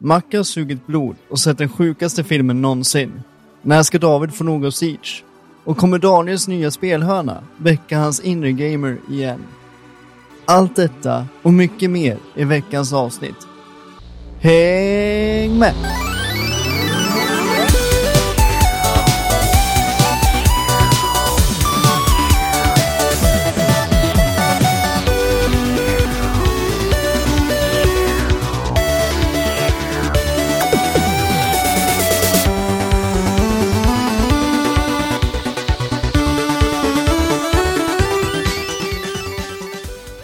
Macke har sugit blod och sett den sjukaste filmen någonsin. När ska David få nog av Siege? Och kommer Daniels nya spelhörna väcka hans inre gamer igen? Allt detta och mycket mer i veckans avsnitt. Häng med!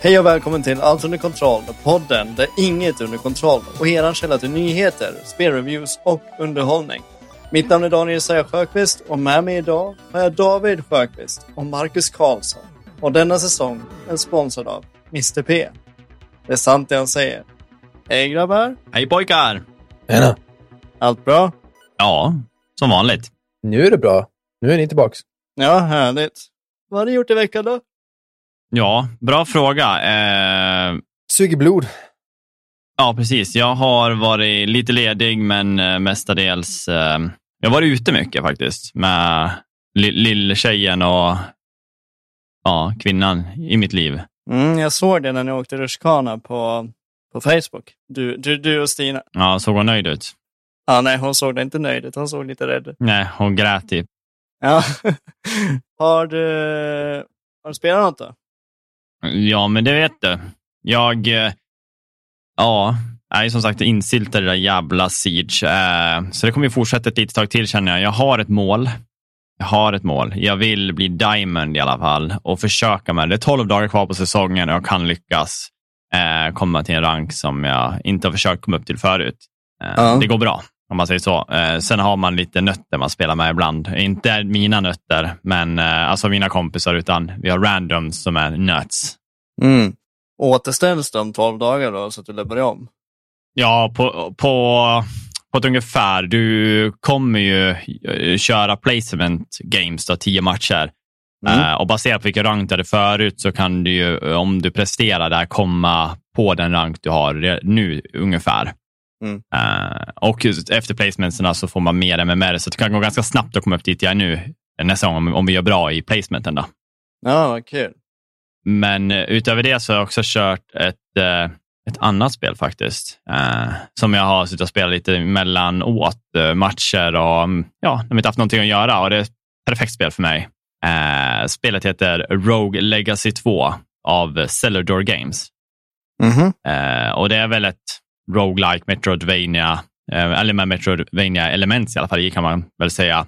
Hej och välkommen till Allt under kontroll, podden där inget är under kontroll och eran källa till nyheter, spelreviews och underhållning. Mitt namn är Daniel Säger Sjöqvist och med mig idag har jag David Sjöqvist och Marcus Karlsson. Och denna säsong är sponsrad av Mr P. Det är sant det han säger. Hej grabbar! Hej pojkar! Tjena. Allt bra? Ja, som vanligt. Nu är det bra. Nu är ni tillbaks. Ja, härligt. Vad har ni gjort i veckan då? Ja, bra fråga. Eh, Suger blod. ja, precis. Jag har varit lite ledig, men eh, mestadels... Eh, jag har varit ute mycket faktiskt med li- lilltjejen och ja, kvinnan i mitt liv. Mm, jag såg det när ni åkte rutschkana på, på Facebook. Du, du, du och Stina. Ja, såg hon nöjd ut? Ja, nej, hon såg inte nöjd ut. Hon såg lite rädd ut. Nej, hon grät typ. Ja. har, du, har du spelat något då? Ja, men det vet du. Jag... eh, Ja, är som sagt insyltad i det där jävla Siege. Eh, Så det kommer ju fortsätta ett litet tag till känner jag. Jag har ett mål. Jag har ett mål. Jag vill bli Diamond i alla fall och försöka med det. Det är 12 dagar kvar på säsongen och jag kan lyckas eh, komma till en rank som jag inte har försökt komma upp till förut. Ja. Det går bra om man säger så. Eh, sen har man lite nötter man spelar med ibland. Inte mina nötter, men eh, alltså mina kompisar, utan vi har randoms som är nuts. Mm. Återställs om 12 dagar då, så att du börja om? Ja, på, på, på ett ungefär. Du kommer ju eh, köra placement games, då, tio matcher. Mm. Eh, och baserat på vilken rank du hade förut så kan du ju, om du presterar där, komma på den rank du har nu ungefär. Mm. Eh, och efter placementsen så får man mer MMR, så det kan gå ganska snabbt att komma upp dit jag är nu nästa gång, om, om vi gör bra i placementen. Då. Ja, vad kul. Men eh, utöver det så har jag också kört ett, eh, ett annat spel faktiskt. Som jag har suttit och spelat lite mellanåt matcher och mm, ja, när vi inte haft någonting att göra. Och det är ett perfekt spel för mig. Spelet heter Rogue Legacy 2 av Cellador Games. Mhm. Eh, och det är väl ett roguelike Metroidvania, eh, eller med Metroidvania element i alla fall i kan man väl säga.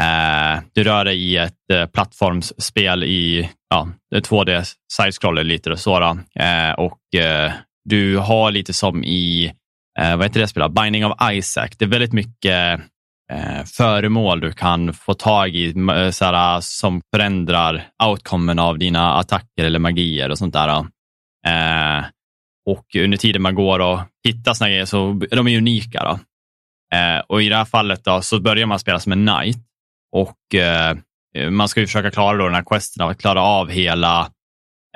Eh, du rör dig i ett eh, plattformsspel i ja, 2D side-scroller lite och så. Eh, och eh, du har lite som i, eh, vad heter det spelet? Binding of Isaac. Det är väldigt mycket eh, föremål du kan få tag i eh, såhär, som förändrar outcomen av dina attacker eller magier och sånt där. Då. Och under tiden man går och hittar såna grejer så är de är unika. Då. Eh, och i det här fallet då, så börjar man spela som en knight och eh, man ska ju försöka klara då den här questen av att klara av hela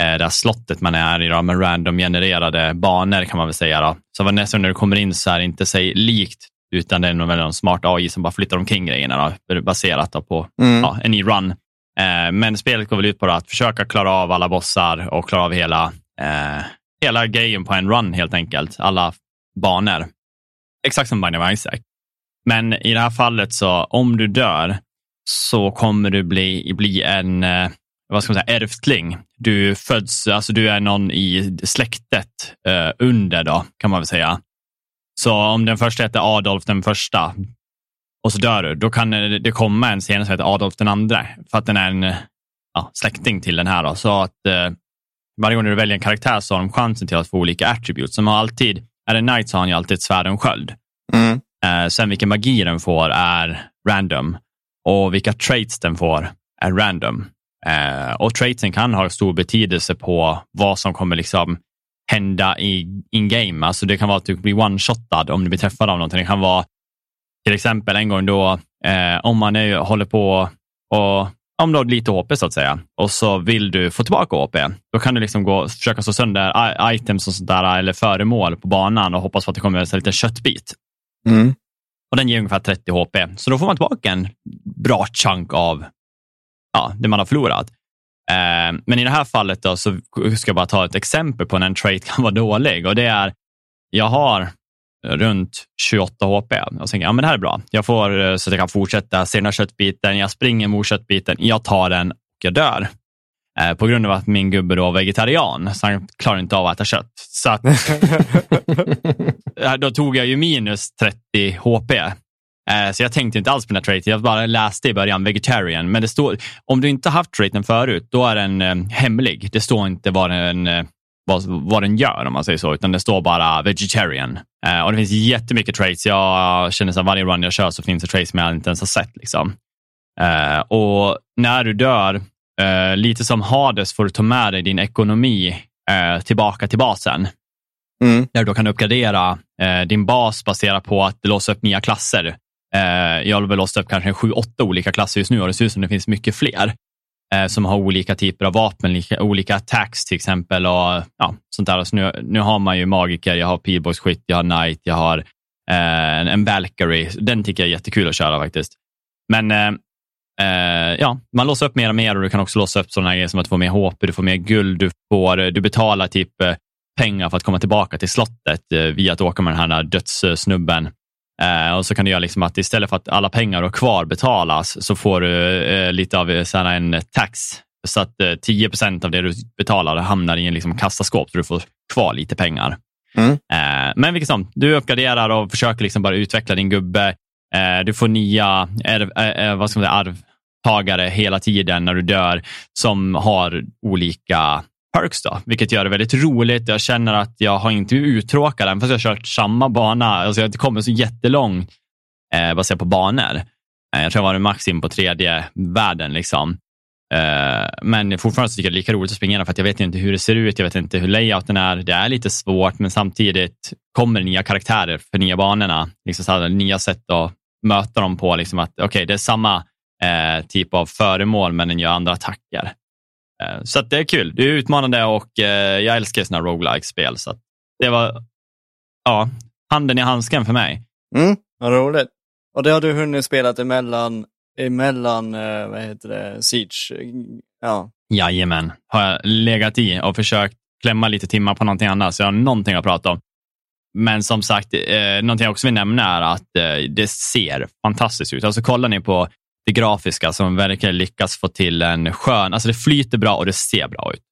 eh, det här slottet man är i då, med random genererade banor kan man väl säga. Då. Så vad nästan när du kommer in så är det inte sig likt utan det är nog någon smart AI som bara flyttar omkring grejerna då, baserat då på Mm. ja, en ny run. Eh, men spelet går väl ut på att försöka klara av alla bossar och klara av hela, eh, hela grejen på en run helt enkelt. Alla banor. Exakt som Binding of Isaac. Men i det här fallet så om du dör så kommer du bli, bli en eh, vad ska man säga, ärftling. Du föds, alltså du är någon i släktet eh, under då, kan man väl säga. Så om den första heter Adolf den första och så dör du, då kan eh, det komma en senare som heter Adolf den andra, för att den är en eh, ja, släkting till den här. Då. Så att eh, varje gång du väljer en karaktär så har de chansen till att få olika attributes. Som har alltid, är det knight så har han ju alltid ett svärd och en sköld. Mm. Eh, sen vilken magi den får är random och vilka traits den får är random. Eh, och traitsen kan ha stor betydelse på vad som kommer liksom hända i in-game. Alltså det kan vara att du blir one-shotad om du blir träffad av någonting. Det kan vara till exempel en gång då, eh, om man är, håller på och om du har lite HP så att säga och så vill du få tillbaka HP, då kan du liksom gå försöka slå sönder items och sånt där, eller föremål på banan och hoppas på att det kommer en liten köttbit. Mm. Och den ger ungefär 30 HP. Så då får man tillbaka en bra chunk av ja, det man har förlorat. Eh, men i det här fallet då, så ska jag bara ta ett exempel på när en trait kan vara dålig. Och det är, jag har runt 28 HP. Så tänker jag, ja men det här är bra. Jag får eh, så att jag kan fortsätta se den här köttbiten. Jag springer mot köttbiten. Jag tar den och jag dör. Eh, på grund av att min gubbe då var vegetarian, så han klarar inte av att äta kött. Så att, eh, då tog jag ju minus 30 HP. Eh, Så jag tänkte inte alls på den här traiten. Jag bara läste i början vegetarian. Men det står, om du inte haft traiten förut, då är den eh, hemlig. Det står inte vad den, vad, vad den gör om man säger så, utan det står bara vegetarian. Eh, och det finns jättemycket traits. Jag känner att varje run jag kör så finns det traits som jag inte ens har sett. Liksom. Eh, och när du dör, eh, lite som Hades får du ta med dig din ekonomi eh, tillbaka till basen. Mm. Där du då kan uppgradera eh, din bas baserat på att låsa upp nya klasser. Eh, jag har väl låst upp kanske sju, åtta olika klasser just nu och det ser ut som det finns mycket fler Eh, som har olika typer av vapen, olika attacks till exempel. Och, ja, sånt där. Så nu, nu har man ju magiker, jag har pilbågsskytt, jag har knight, jag har eh, en, en Valkyrie. Den tycker jag är jättekul att köra faktiskt. Men eh, eh, ja, man låser upp mer och mer och du kan också låsa upp sådana grejer som att få mer HP, du får mer guld, du, får, du betalar typ eh, pengar för att komma tillbaka till slottet eh, via att åka med den här dödssnubben. Eh, och så kan du göra liksom att istället för att alla pengar har kvar betalas så får du eh, lite av eh, såna en tax. Så att eh, 10 procent av det du betalar hamnar i en liksom kassaskåp så du får kvar lite pengar. Mm. Eh, men vilket som, du uppgraderar och försöker liksom bara utveckla din gubbe. Eh, du får nya eh, vad ska man säga, arvtagare hela tiden när du dör som har olika perks då, vilket gör det väldigt roligt. Jag känner att jag har inte blivit uttråkad fast jag har kört samma bana. Alltså jag har inte kommit så jättelång eh, baserat på banor. Eh, jag tror jag var max in på tredje världen. Liksom. Eh, men fortfarande så tycker jag det är lika roligt att springa för att jag vet inte hur det ser ut, jag vet inte hur layouten är. Det är lite svårt, men samtidigt kommer det nya karaktärer för nya banorna. Liksom så här, nya sätt att möta dem på. Liksom att, okay, det är samma eh, typ av föremål, men den gör andra attacker. Eh, Så det är kul. Det är utmanande och eh, jag älskar sådana roguelike-spel. Så att det var ja, handen i handsken för mig. Mm, vad roligt. Och det har du hunnit spela emellan, emellan eh, vad heter det, Siege? Ja. Jajamän, har jag legat i och försökt klämma lite timmar på någonting annat, så jag har någonting att prata om. Men som sagt, eh, någonting jag också vill nämna är att eh, det ser fantastiskt ut. Alltså kollar ni på det grafiska som verkligen lyckas få till en skön, alltså det flyter bra och det ser bra ut.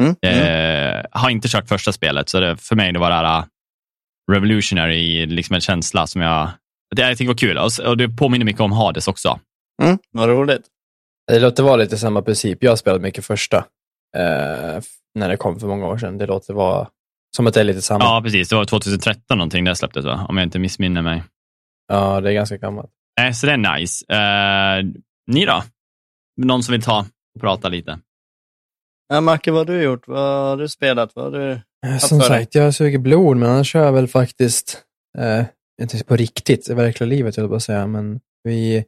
Mm, mm. Eh, har inte kört första spelet, så det, för mig det var det här uh, revolutionary, liksom en känsla som jag, det jag tycker var kul. Och, och det påminner mycket om Hades också. Mm, vad roligt. Det låter vara lite samma princip. Jag spelade mycket första eh, när det kom för många år sedan. Det låter vara som att det är lite samma. Ja, precis. Det var 2013 någonting det släpptes, va? om jag inte missminner mig. Ja, det är ganska gammalt. Eh, så det är nice. Eh, ni då? Någon som vill ta och prata lite? Ja, Macke, vad har du gjort? Vad har du spelat? Vad har du... Eh, Som sagt, jag suger blod, men annars kör jag väl faktiskt, eh, inte på riktigt, i verkliga livet, jag på att säga, men vi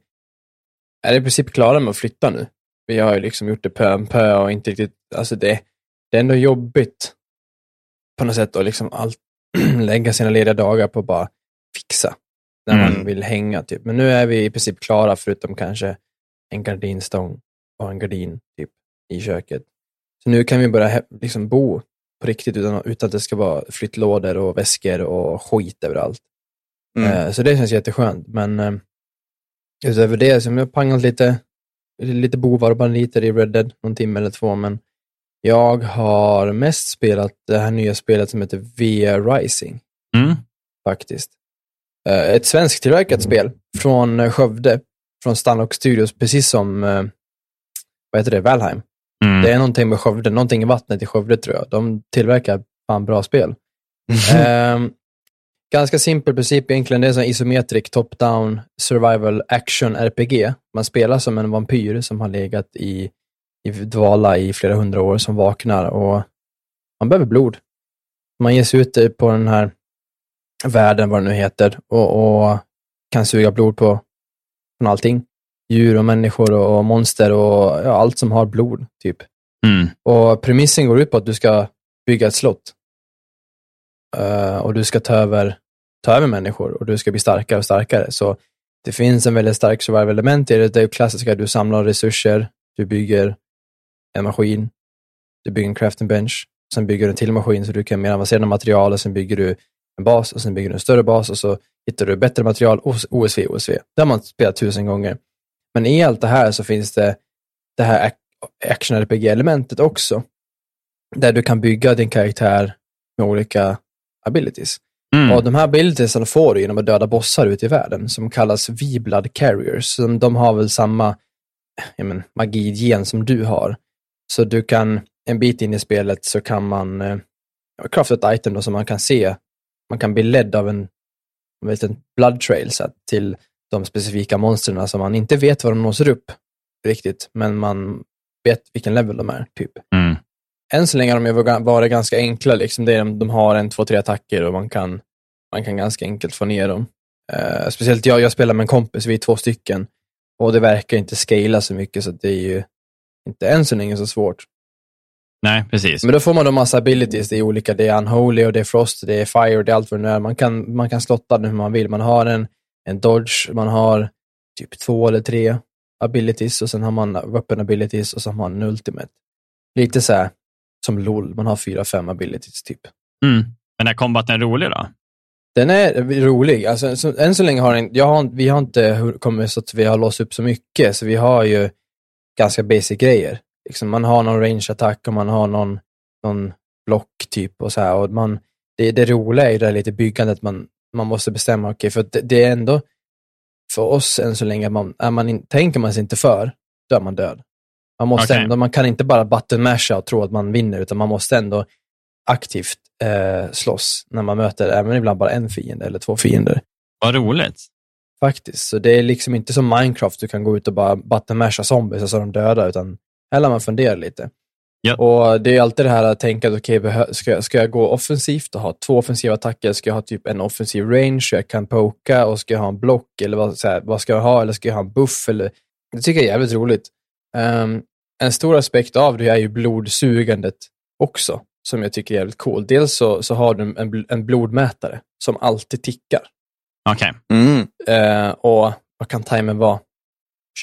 är i princip klara med att flytta nu. Vi har ju liksom gjort det pö om pö och inte riktigt, alltså det, det är ändå jobbigt på något sätt att liksom allt, lägga sina lediga dagar på att bara fixa när man Mm. vill hänga. Typ. Men nu är vi i princip klara, förutom kanske en gardinstång och en gardin typ, i köket. Så nu kan vi börja liksom bo på riktigt utan, utan att det ska vara flyttlådor och väskor och skit överallt. Mm. Eh, så det känns jätteskönt. Men eh, utöver det så har jag pangat lite, lite bovar och banditer i Red Dead, någon timme eller två. Men jag har mest spelat det här nya spelet som heter VR Rising Mm. faktiskt. Eh, Ett svensktillverkat spel från eh, Skövde, från Stanlock Studios, precis som eh, vad heter det, Valheim. Mm. Det är någonting med Skövde, någonting i vattnet i Skövde tror jag. De tillverkar fan bra spel. Ehm, ganska simpel princip egentligen. Det är en isometric top-down survival action RPG. Man spelar som en vampyr som har legat i, i dvala i flera hundra år som vaknar och man behöver blod. Man ger sig ut på den här världen, vad det nu heter, och, och kan suga blod på från allting. djur och människor och, och monster och ja, allt som har blod, typ. Mm. Och premissen går ut på att du ska bygga ett slott. Eh, och du ska ta över, ta över människor och du ska bli starkare och starkare. Så det finns en väldigt stark survival-element i det. Det är klassiska, du samlar resurser, du bygger en maskin, du bygger en crafting bench, sen bygger du en till maskin så du kan mer avancerade material och sen bygger du en bas och sen bygger du en större bas och så hittar du bättre material, OSV, OSV. Det har man spelat tusen gånger. Men i allt det här så finns det det här action RPG-elementet också. Där du kan bygga din karaktär med olika abilities. Mm. Och de här abilitiesarna får du genom att döda bossar ute i världen som kallas V-blood carriers. Så de har väl samma men, magigen som du har. Så du kan, en bit in i spelet så kan man eh, crafta ett item då som man kan se. Man kan bli ledd av en, en liten blood trail så att, till de specifika monstren som man inte vet var de låser upp riktigt, men man vet vilken level de är, typ. Mm. Än så länge har de varit ganska enkla. Liksom. Det är, de har en, två, tre attacker och man kan, man kan ganska enkelt få ner dem. Uh, speciellt jag, jag spelar med en kompis, vi är två stycken. Och det verkar inte scala så mycket, så det är ju inte än så länge så svårt. Nej, precis. Men då får man då massa abilities. Det är olika, det är unholy och det är frost, det är fire, det är allt vad det är. Man kan, man kan slotta den hur man vill. Man har en, en dodge, man har typ två eller tre abilities och sen har man weapon abilities och så har man en ultimate. Lite så här som LOL, man har fyra, fem abilities typ. Mm. Men är combaten rolig då? Den är rolig. Alltså, så, än så länge har den, jag har, vi har inte kommit så att vi har låst upp så mycket, så vi har ju ganska basic grejer. Liksom, man har någon range-attack och man har någon, någon block typ och så här. Och man, det, det roliga är det lite byggandet, man, man måste bestämma, okej, okay, för det, det, är ändå för oss än så länge, man, är man in, tänker man sig inte för, då är man död. Man, måste Okej. ändå, man kan inte bara button masha och tro att man vinner, utan man måste ändå aktivt eh, slåss när man möter även ibland bara en fiende eller två fiender. Vad roligt. Faktiskt. Så det är liksom inte som Minecraft, du kan gå ut och bara button masha zombies och så är de döda, utan här lär man fundera lite. Ja. Och det är alltid det här att tänka, att behö- ska, jag- ska jag gå offensivt och ha två offensiva attacker? Ska jag ha typ en offensiv range så jag kan poka och ska jag ha en block? Eller vad, så här, vad ska jag ha? Eller ska jag ha en buff? Eller, det tycker jag är jävligt roligt. Ehm, en stor aspekt av det är ju blodsugandet också, som jag tycker är jävligt cool. Dels så, så har du en, en blodmätare som alltid tickar. Okej. Mm. Eh, och vad kan timern vara?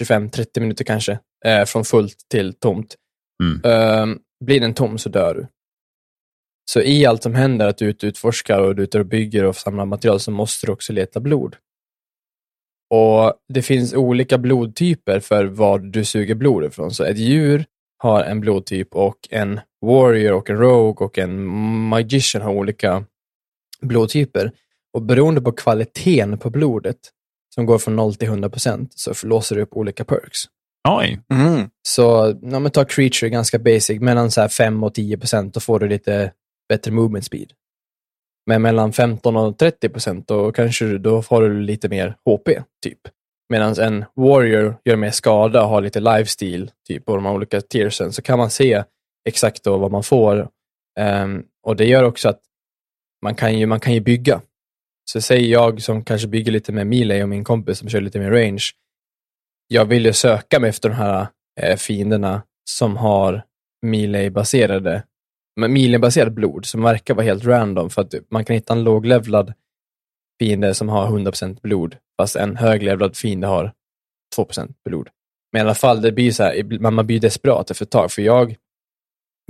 25-30 minuter kanske, eh, från fullt till tomt. Mm. Eh, blir den tom så dör du. Så i allt som händer, att du utforskar och du och bygger och samlar material, så måste du också leta blod. Och Det finns olika blodtyper för vad du suger blod ifrån. Så ett djur har en blodtyp och en warrior och en rogue och en magician har olika blodtyper. Och beroende på kvaliteten på blodet, som går från 0 till 100 procent, så låser du upp olika perks. Oj. Mm. Så ja, men ta creature, ganska basic, mellan så här 5 och 10 procent, då får du lite bättre movement speed. Men mellan 15 och 30 procent, då kanske du- då får du lite mer HP, typ. Medan en warrior gör mer skada och har lite lifestyle, typ, på de här olika tiersen, så kan man se exakt då vad man får. Um, och det gör också att man kan ju, man kan ju bygga. Så säger jag som kanske bygger lite med melee och min kompis som kör lite mer range, jag vill ju söka mig efter de här eh, fienderna som har melee-baserade men melee-baserat blod som verkar vara helt random för att typ, man kan hitta en låglevlad fiende som har 100% blod fast en höglevlad fiende har 2% blod. Men i alla fall, det blir så här, man blir desperat efter ett tag för jag,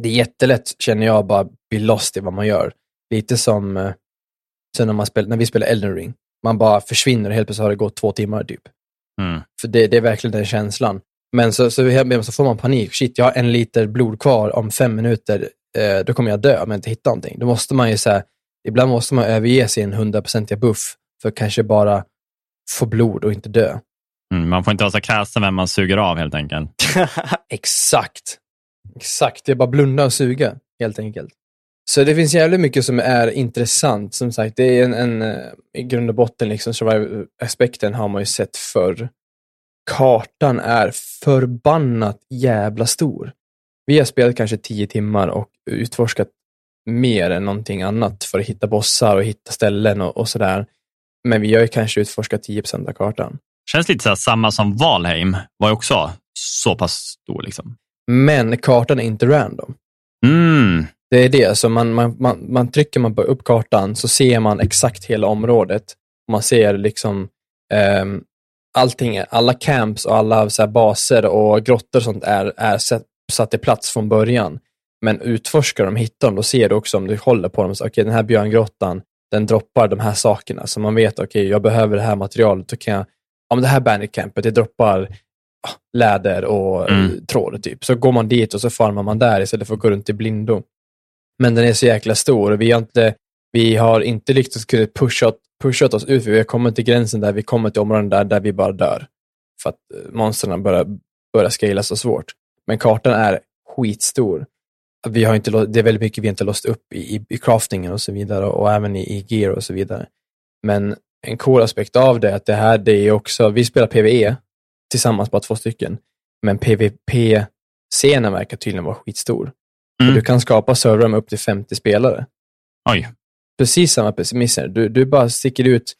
det är jättelätt känner jag bara bli lost i vad man gör. Lite som eh, sen när, man spel, när vi spelar Elden Ring. Man bara försvinner och helt plötsligt har det gått två timmar typ. Mm. För det, det är verkligen den känslan. Men så, så, så får man panik. Shit, jag har en liter blod kvar om fem minuter. Eh, då kommer jag dö om jag inte hittar någonting. Då måste man ju så här, ibland måste man överge sin hundraprocentiga buff för att kanske bara få blod och inte dö. Mm. Man får inte vara så kräsen vem man suger av helt enkelt. Exakt. Exakt, det är bara blunda och suga, helt enkelt. Så det finns jävligt mycket som är intressant. Som sagt, det är en, en eh, i grund och botten, liksom, survival-aspekten har man ju sett förr. Kartan är förbannat jävla stor. Vi har spelat kanske tio timmar och utforskat mer än någonting annat för att hitta bossar och hitta ställen och, och sådär. Men vi har ju kanske utforskat 10 av kartan. Känns lite så här, samma som Valheim var ju också så pass stor. Liksom. Men kartan är inte random. Mm. Det är det, så man, man, man, man trycker man på upp kartan så ser man exakt hela området. Man ser liksom um, allting, alla camps och alla så baser och grottor och sånt är, är satt, satt i plats från början. Men utforskar dem, hittar dem, då ser du också om du håller på dem, okej okay, den här björngrottan, den droppar de här sakerna. Så man vet, okej okay, jag behöver det här materialet, då kan jag, ja men det här banditcampet, det droppar läder och mm. tråd typ. Så går man dit och så farmar man där istället för att gå runt i blindo. Men den är så jäkla stor och vi har inte, vi har inte lyckats kunna pusha, pusha oss ut, för vi har kommit till gränsen där vi kommer till områden där, där vi bara dör. För att eh, monstren börjar, börjar scala så svårt. Men kartan är skitstor. Vi har inte, det är väldigt mycket vi inte låst upp i, i, i craftingen och så vidare och även i, i gear och så vidare. Men en cool aspekt av det är att det här, det är också, vi spelar PVE tillsammans, bara två stycken. Men PVP-scenen verkar tydligen vara skitstor. Mm. Du kan skapa servrar med upp till 50 spelare. Oj. Precis samma premisser. Du, du bara sticker ut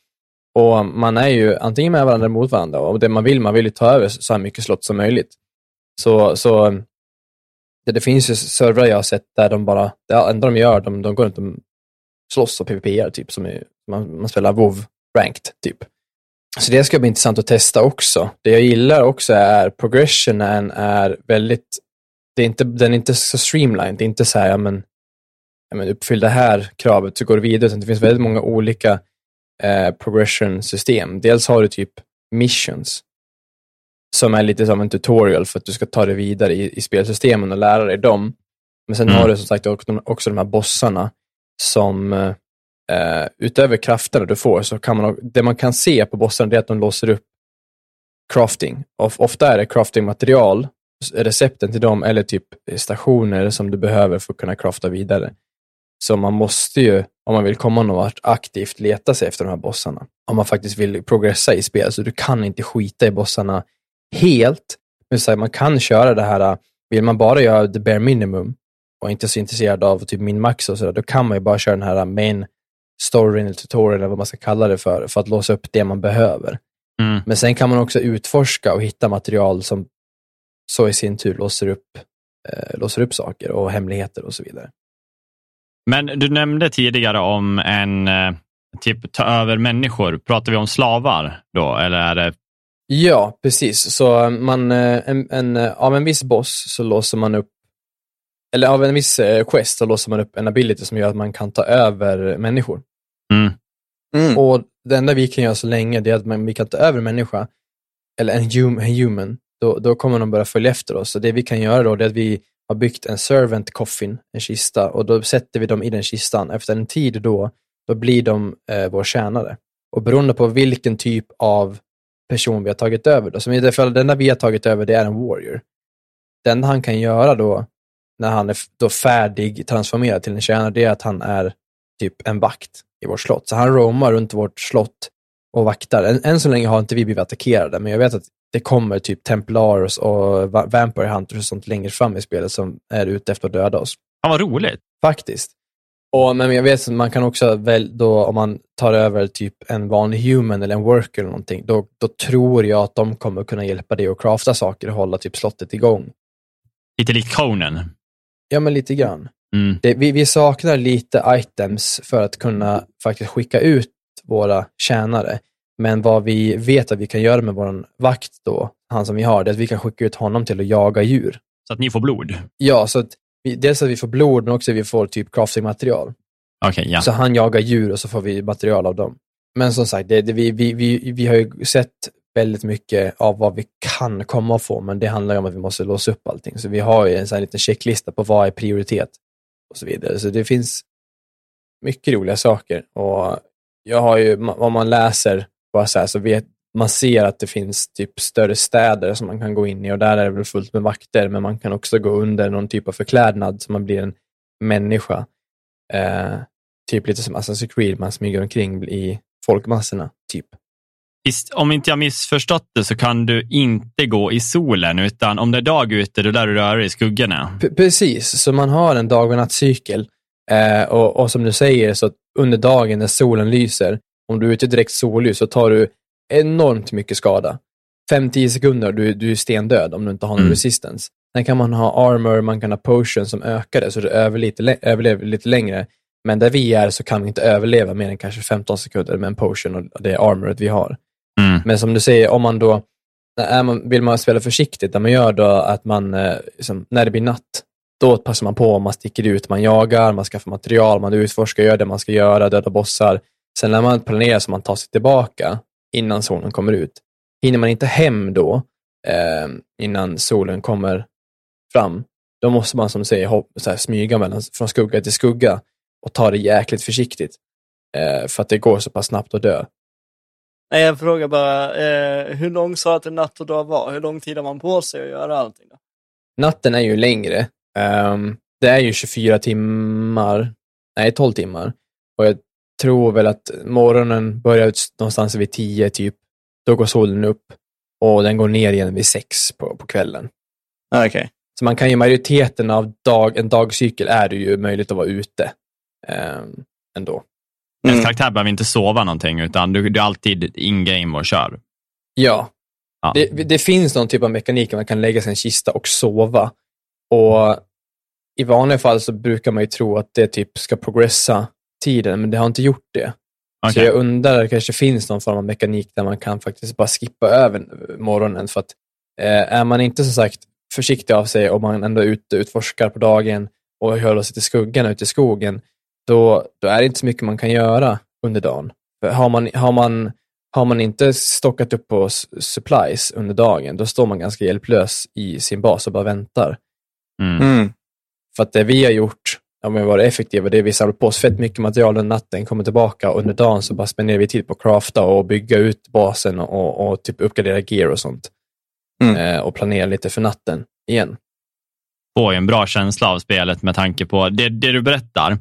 och man är ju antingen med varandra eller mot varandra och det man vill, man vill ju ta över så här mycket slott som möjligt. Så, så det, det finns ju servrar jag har sett där de bara, det enda de gör, de, de går runt och slåss och PVP typ, som är, man, man spelar WoW ranked, typ. Så det ska bli intressant att testa också. Det jag gillar också är progressionen är väldigt, det är inte, den är inte så streamlined, det är inte så här, ja men, ja, men uppfyll det här kravet så går du vidare, utan det finns väldigt många olika eh, progression-system. Dels har du typ missions, som är lite som en tutorial för att du ska ta dig vidare i, i spelsystemen och lära dig dem. Men sen mm. har du som sagt också, också de här bossarna som eh, eh, utöver krafterna du får, så kan man, det man kan se på bossarna är att de låser upp crafting. Och ofta är det craftingmaterial, recepten till dem, eller typ stationer som du behöver för att kunna crafta vidare. Så man måste ju, om man vill komma någon vart, aktivt leta sig efter de här bossarna. Om man faktiskt vill progressa i spel. Så du kan inte skita i bossarna helt. Men så här, man kan köra det här, vill man bara göra the bare minimum och inte så intresserad av typ min max och sådär, då kan man ju bara köra den här main storyn eller tutorial eller vad man ska kalla det för, för att låsa upp det man behöver. Mm. Men sen kan man också utforska och hitta material som så i sin tur låser upp, eh, låser upp saker och hemligheter och så vidare. Men du nämnde tidigare om en eh, typ ta över människor. Pratar vi om slavar då, eller är det? Ja, precis. Så man, eh, en, en, av en viss boss så låser man upp eller av en viss eh, quest så låser man upp en ability som gör att man kan ta över människor. Mm. Mm. Och det enda vi kan göra så länge det är att man, vi kan ta över en människa, eller en, hum, en human, då, då kommer de börja följa efter oss. Så det vi kan göra då är att vi har byggt en servant coffin, en kista, och då sätter vi dem i den kistan. Efter en tid då, då blir de eh, vår tjänare. Och beroende på vilken typ av person vi har tagit över, då, som i det fallet, den enda vi har tagit över, det är en warrior. Den han kan göra då, när han är då färdig transformerad till en tjänare, det är att han är typ en vakt i vårt slott. Så han roamar runt vårt slott och vaktar. Än, än så länge har inte vi blivit attackerade, men jag vet att det kommer typ Templars och Vampire Hunters och sånt längre fram i spelet som är ute efter att döda oss. Ja, vad roligt. Faktiskt. Och, men jag vet att man kan också väl då, om man tar över typ en vanlig human eller en worker eller någonting, då, då tror jag att de kommer kunna hjälpa dig att crafta saker och hålla typ slottet igång. Lite likt Conan. Ja, men lite grann. Mm. Det, vi, vi, saknar lite items för att kunna faktiskt skicka ut våra tjänare. Men vad vi vet att vi kan göra med vår vakt då, han som vi har, det är att vi kan skicka ut honom till att jaga djur. Så att ni får blod? Ja, så att vi, dels att vi får blod, men också att vi får typ crafting-material. Okay, ja. Så han jagar djur och så får vi material av dem. Men som sagt, det, det, vi, vi, vi, vi har ju sett väldigt mycket av vad vi kan komma att få, men det handlar ju om att vi måste låsa upp allting. Så vi har ju en sån liten checklista på vad är prioritet och så vidare. Så det finns mycket roliga saker och jag har ju, om man läser bara så här, så vet man ser att det finns typ större städer som man kan gå in i och där är det väl fullt med vakter, men man kan också gå under någon typ av förklädnad så man blir en människa. Eh, typ lite som Assassin's Creed, man smyger omkring i folkmassorna, typ om inte jag missförstått det så kan du inte gå i solen, utan om det är dag ute, då lär du röra dig i skuggorna. P precis, så man har en dag och nattcykel. Eh, och, och, som du säger, så under dagen när solen lyser, om du är ute direkt solljus så tar du enormt mycket skada. 5-10 sekunder du, du är stendöd om du inte har någon Mm. resistance. Sen kan man ha armor, man kan ha potion som ökar det, så du överlever lite längre. Men där vi är så kan vi inte överleva mer än kanske 15 sekunder med en potion och det armoret vi har. Mm. Men som du säger, om man då, man, vill man spela försiktigt, där man gör då att man, eh, liksom, när det blir natt, då passar man på, man sticker ut, man jagar, man skaffar material, man utforskar, gör det man ska göra, döda bossar. Sen när man planerar så man tar sig tillbaka innan solen kommer ut. Hinner man inte hem då, eh, innan solen kommer fram, då måste man som säger hopp, så här, smyga mellan, från skugga till skugga och ta det jäkligt försiktigt. Eh, för att det går så pass snabbt att dö. Nej, jag frågar bara, eh, hur lång sa att en natt och dag var? Hur lång tid har man på sig att göra allting? Då? Natten är ju längre. Ehm, det är ju 24 timmar, nej 12 timmar. Och jag tror väl att morgonen börjar ut någonstans vid 10 typ. Då går solen upp och den går ner igen vid 6 på, på kvällen. Ah, Okej. Så man kan ju majoriteten av dag, en dagcykel är det ju möjligt att vara ute um, ändå. Ens Mm. karaktär behöver inte sova någonting, utan du, du är alltid in-game och kör. Ja, Ja. det, det finns någon typ av mekanik där man kan lägga sig i en kista och sova. Och i vanliga fall så brukar man ju tro att det typ ska progressa tiden, men det har inte gjort det. Så Okej. jag undrar, det kanske finns någon form av mekanik där man kan faktiskt bara skippa över morgonen. För att eh, är man inte som sagt försiktig av sig och man ändå är ute och utforskar på dagen och håller sig till skuggan ute i skogen, då, då är det inte så mycket man kan göra under dagen. För har, man, har, man, har man inte stockat upp på supplies under dagen, då står man ganska hjälplös i sin bas och bara väntar. Mm. Mm. För att det vi har gjort, om vi har varit effektiva, det är vi samlar på oss fett mycket material under natten, kommer tillbaka och under dagen så bara spenderar vi tid på att crafta och bygga ut basen och, och typ uppgradera gear och sånt. Mm. Eh, och planera lite för natten igen. får ju en bra känsla av spelet med tanke på det, det du berättar.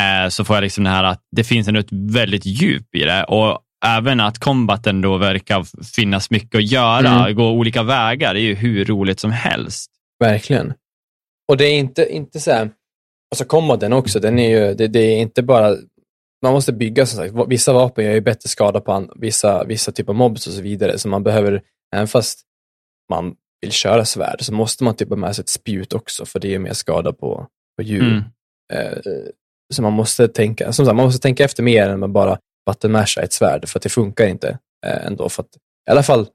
Eh, så får jag liksom det här att det finns ett väldigt djup i det och även att combaten då verkar finnas mycket att göra, Mm. gå olika vägar, det är ju hur roligt som helst. Verkligen. Och det är inte, inte så här, alltså kombaten också, den är ju, det, det är inte bara, man måste bygga som sagt, vissa vapen gör ju bättre skada på an, vissa, vissa typer av mobs och så vidare, så man behöver, även fast man vill köra svärd, så måste man typ ha med sig ett spjut också, för det är mer skada på, på djur. Mm. Eh, så man måste tänka, som sagt, man måste tänka efter mer än att bara buttonmasha ett svärd, för att det funkar inte eh, ändå. För att, I alla fall,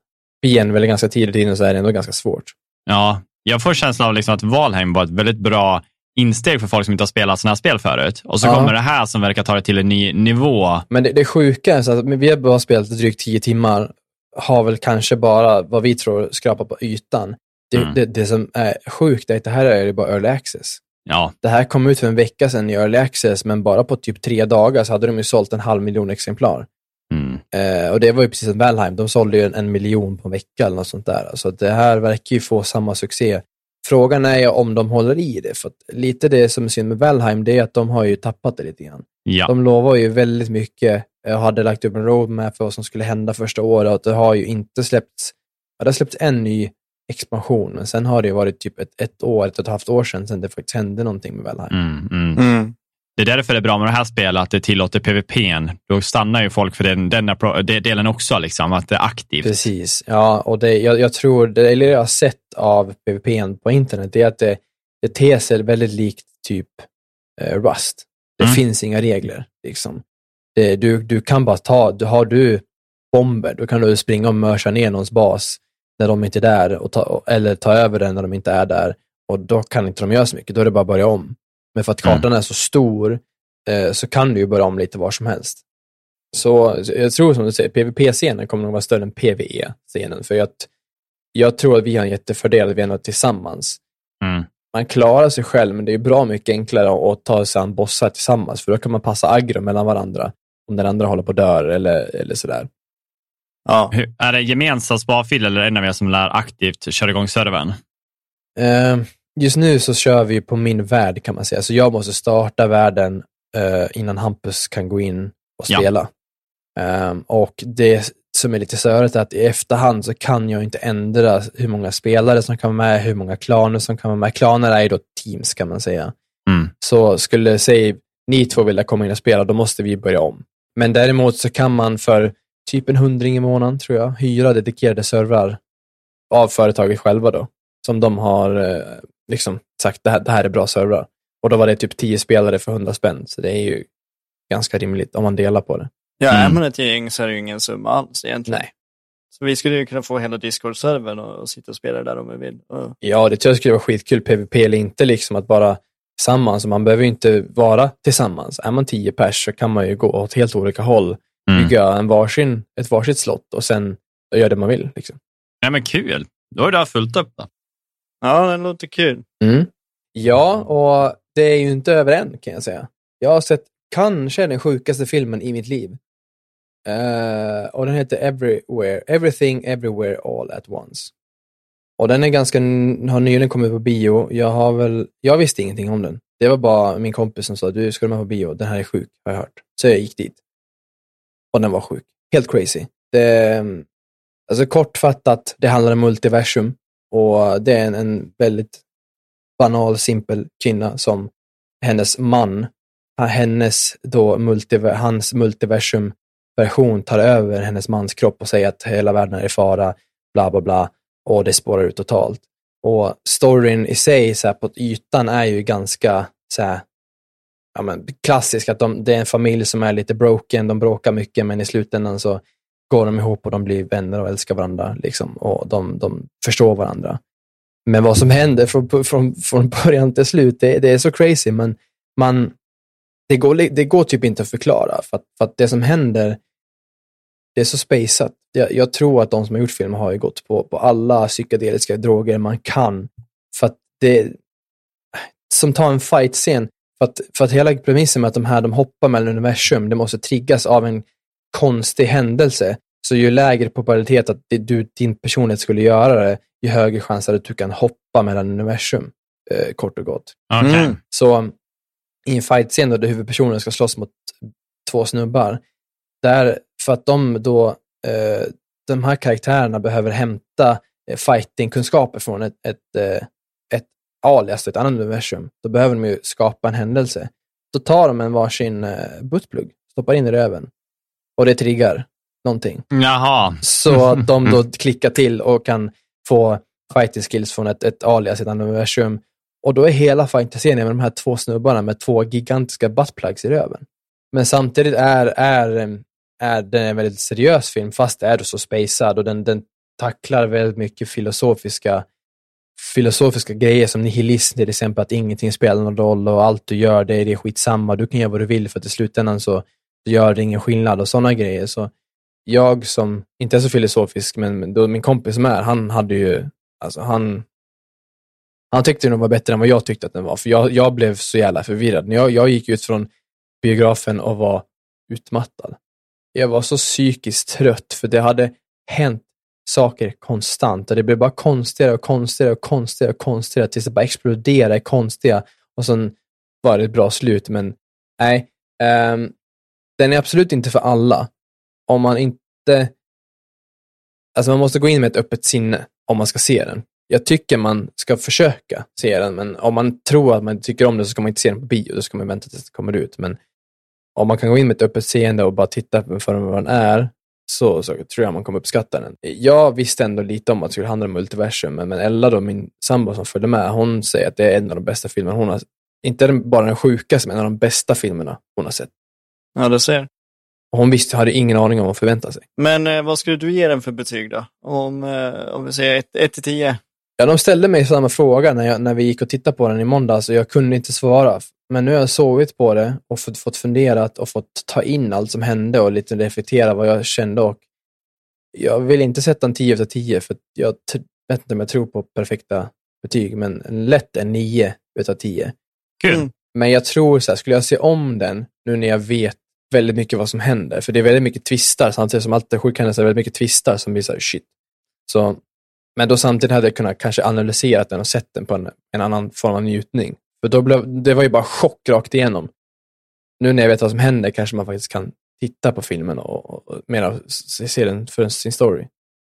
igen, väl ganska tidigt in så är det ändå ganska svårt. Ja, jag får känslan av liksom att Valheim var ett väldigt bra insteg för folk som inte har spelat sådana här spel förut. Och så Ja. kommer det här som verkar ta det till en ny nivå. Men det, det sjuka är så att vi har bara spelat drygt tio timmar, har väl kanske bara, vad vi tror, skrapat på ytan. Det, Mm. det, det som är sjukt är att det här är ju bara early access. Ja, Det här kom ut för en vecka sedan i early access, men bara på typ tre dagar så hade de ju sålt en halv miljon exemplar. mm. Eh, och det var ju precis som Valheim, de sålde ju en, en miljon på en vecka eller något sånt där. Så det här verkar ju få samma succé. Frågan är ju om de håller i det, för att lite det som är synd med Valheim, det är att de har ju tappat det lite grann. ja. De lovar ju väldigt mycket och hade lagt upp en roadmap för vad som skulle hända första året och det har ju inte släppts, ja, det har släppts en ny expansion, men sen har det ju varit typ ett, ett år, ett och ett halvt år sedan, sedan det faktiskt hände någonting med Valheim. Mm, mm. Mm. Det är därför det är bra med det här spelet, att det tillåter PVP. Då stannar ju folk för den, den delen också, liksom, att det är aktivt. Precis, ja, och det, jag, jag tror, det, eller jag har sett av PVP på internet, det är att det, det ter sig väldigt likt typ eh, Rust. Det Mm. finns inga regler. Liksom. Det, du, du kan bara ta, du, har du bomber, då kan du springa och mörsa ner någons bas när de inte är där, och ta, eller ta över den när de inte är där. Och då kan inte de göra så mycket, då är det bara att börja om. Men för att Mm. kartan är så stor eh, så kan du ju börja om lite var som helst. Så jag tror som du säger, PVP-scenen kommer nog vara större än PVE-scenen. För jag, jag tror att vi har en jättefördel att vi ändå tillsammans. Mm. Man klarar sig själv, men det är bra mycket enklare att ta sig an bossar tillsammans. För då kan man passa aggro mellan varandra. Om den andra håller på att dör eller, eller sådär. Ja. Hur- Är det gemensam sparfil eller är det en av er som lär aktivt köra igång servern? Eh, just nu så kör vi på min värld kan man säga. Så jag måste starta världen eh, innan Hampus kan gå in och Ja. spela. Ehm, och det som är lite störigt är att i efterhand så kan jag inte ändra hur många spelare som kan vara med, hur många klaner som kan vara med. Klaner är ju då teams kan man säga. Mm. Så skulle, säg, ni två vilja komma in och spela, då måste vi börja om. Men däremot så kan man för typ en hundring i månaden tror jag, hyra dedikerade servrar av företaget själva då, som de har eh, liksom sagt, det här, det här är bra servrar. Och då var det typ tio spelare för hundra spänn, så det är ju ganska rimligt om man delar på det. Ja, Mm. är man ett gäng så är det ju ingen summa alls egentligen. Nej. Så vi skulle ju kunna få hela Discord-servern och, och sitta och spela där om vi vill. Och, Ja, det tror jag skulle vara skitkul, PVP eller inte, liksom att bara tillsammans. Man behöver ju inte vara tillsammans. Är man tio pers så kan man ju gå åt helt olika håll, Mm. bygga en varsin, ett varsitt slott och sen göra det man vill. Liksom. Nej, men kul. Då är det här fullt upp. Då ja, det låter kul. Mm. Ja, och det är ju inte över än kan jag säga. Jag har sett kanske den sjukaste filmen i mitt liv. Uh, och den heter Everywhere, Everything Everywhere All at Once. Och den är ganska, har nyligen kommit på bio. Jag har väl, jag visste ingenting om den. Det var bara min kompis som sa, du ska med på bio? Den här är sjuk, har jag hört. Så jag gick dit. Och den var sjuk. Helt crazy. Det, alltså kortfattat, det handlar om multiversum. Och det är en, en väldigt banal, simpel kvinna som hennes man, hennes då multiver, hans multiversum-version tar över hennes mans kropp och säger att hela världen är i fara, bla bla bla, och det spårar ut totalt. Och storyn i sig, så här, på ytan, är ju ganska så här, ja, men, klassisk, att de, det är en familj som är lite broken, de bråkar mycket, men i slutändan så går de ihop och de blir vänner och älskar varandra, liksom, och de, de förstår varandra. Men vad som händer från, från, från början till slut, det, det är så crazy, men man, det, går, det går typ inte att förklara, för att, för att det som händer, det är så spejsat. Jag, jag tror att de som har gjort filmen har ju gått på, på alla psykedeliska droger man kan, för att det, som tar en fight-scen, för att, för att hela premissen med att de här de hoppar mellan universum, det måste triggas av en konstig händelse. Så ju lägre probabilitet att det, du, din personlighet skulle göra det, ju högre chans att du kan hoppa mellan universum, eh, kort och gott. Okej. Mm. Så i en fight-scen där huvudpersonen ska slåss mot två snubbar, där, för att de då, eh, de här karaktärerna behöver hämta eh, fighting-kunskaper från ett, ett, eh, ett alias, ett annat universum, då behöver de ju skapa en händelse. Då tar de en varsin eh, buttplugg, stoppar in i röven och det triggar någonting. Jaha. Så att de då klickar till och kan få fighting skills från ett, ett alias ett universum. Och då är hela fighting-scenen med de här två snubbarna med två gigantiska buttplugs i röven. Men samtidigt är, är, är den en väldigt seriös film, fast det är så spacad och den, den tacklar väldigt mycket filosofiska filosofiska grejer som nihilism till exempel, att ingenting spelar någon roll och allt du gör, det är det skitsamma. Du kan göra vad du vill för att i slutändan så gör det ingen skillnad och sådana grejer. Så jag som inte är så filosofisk, men då min kompis som är, han hade ju, alltså han, han tyckte den var bättre än vad jag tyckte att den var, för jag, jag blev så jävla förvirrad. Jag, jag gick ut från biografen och var utmattad. Jag var så psykiskt trött, för det hade hänt saker konstant och det blev bara konstigare och konstigare och konstigare och konstigare tills det bara exploderade i konstiga och sen var det ett bra slut, men nej. um, den är absolut inte för alla. Om man inte... Alltså man måste gå in med ett öppet sinne om man ska se den. Jag tycker man ska försöka se den, men om man tror att man tycker om den så ska man inte se den på bio, då ska man vänta tills den kommer ut. Men om man kan gå in med ett öppet seende och bara titta för vad den är, så, så tror jag man kommer uppskatta den. Jag visste ändå lite om att det skulle handla om multiversum, men men Ella, då, min sambo som följde med, hon säger att det är en av de bästa filmerna hon har Inte bara den sjukaste, men en av de bästa filmerna hon har sett. Ja, du ser. Och hon visste, hade ingen aning om vad förvänta sig. Men eh, vad skulle du ge den för betyg då? Om, eh, om vi säger 1 till 10? Ja, de ställde mig samma fråga när, jag, när vi gick och tittade på den i måndags och jag kunde inte svara. Men nu har jag sovit på det och fått, fått funderat och fått ta in allt som hände och lite reflektera vad jag kände. Och jag vill inte sätta en 10 efter 10 för jag vet inte om jag tror på perfekta betyg, men en lätt en 9 utav 10. Kul. Mm. Men jag tror så här, skulle jag se om den nu när jag vet väldigt mycket vad som händer, för det är väldigt mycket twistar, samtidigt som allt det sjuka händer så är det väldigt mycket twistar som blir så här, shit. Så, men då samtidigt hade jag kunnat kanske analysera den och sett den på en, en annan form av njutning. För då blev, det var ju bara chock rakt igenom. Nu när jag vet vad som händer kanske man faktiskt kan titta på filmen och, och, och mera se se den för sin story.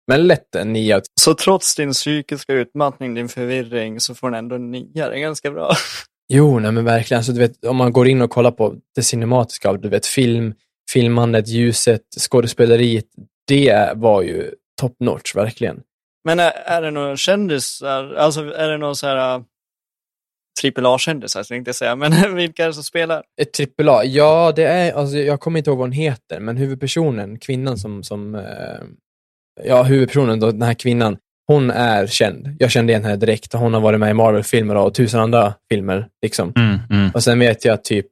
Men lätt en nia. Så trots din psykiska utmattning, din förvirring, så får den ändå en nia. Det är ganska bra. Jo, nej men verkligen. Alltså, du vet, om man går in och kollar på det cinematiska du vet, film, filmandet, ljuset, skådespeleriet, det var ju top notch, verkligen. Men är, är det några kändisar, alltså är det någon så här uh, trippel A-kändisar tänkte jag säga, men vilka är det som spelar? Ett trippel A? Ja, det är, alltså, jag kommer inte ihåg vad hon heter, men huvudpersonen, kvinnan som, som eh, ja, huvudpersonen, då, den här kvinnan, hon är känd. Jag kände igen henne direkt. Hon har varit med i Marvel-filmer och tusen andra filmer. Liksom. Mm, mm. Och sen vet jag att typ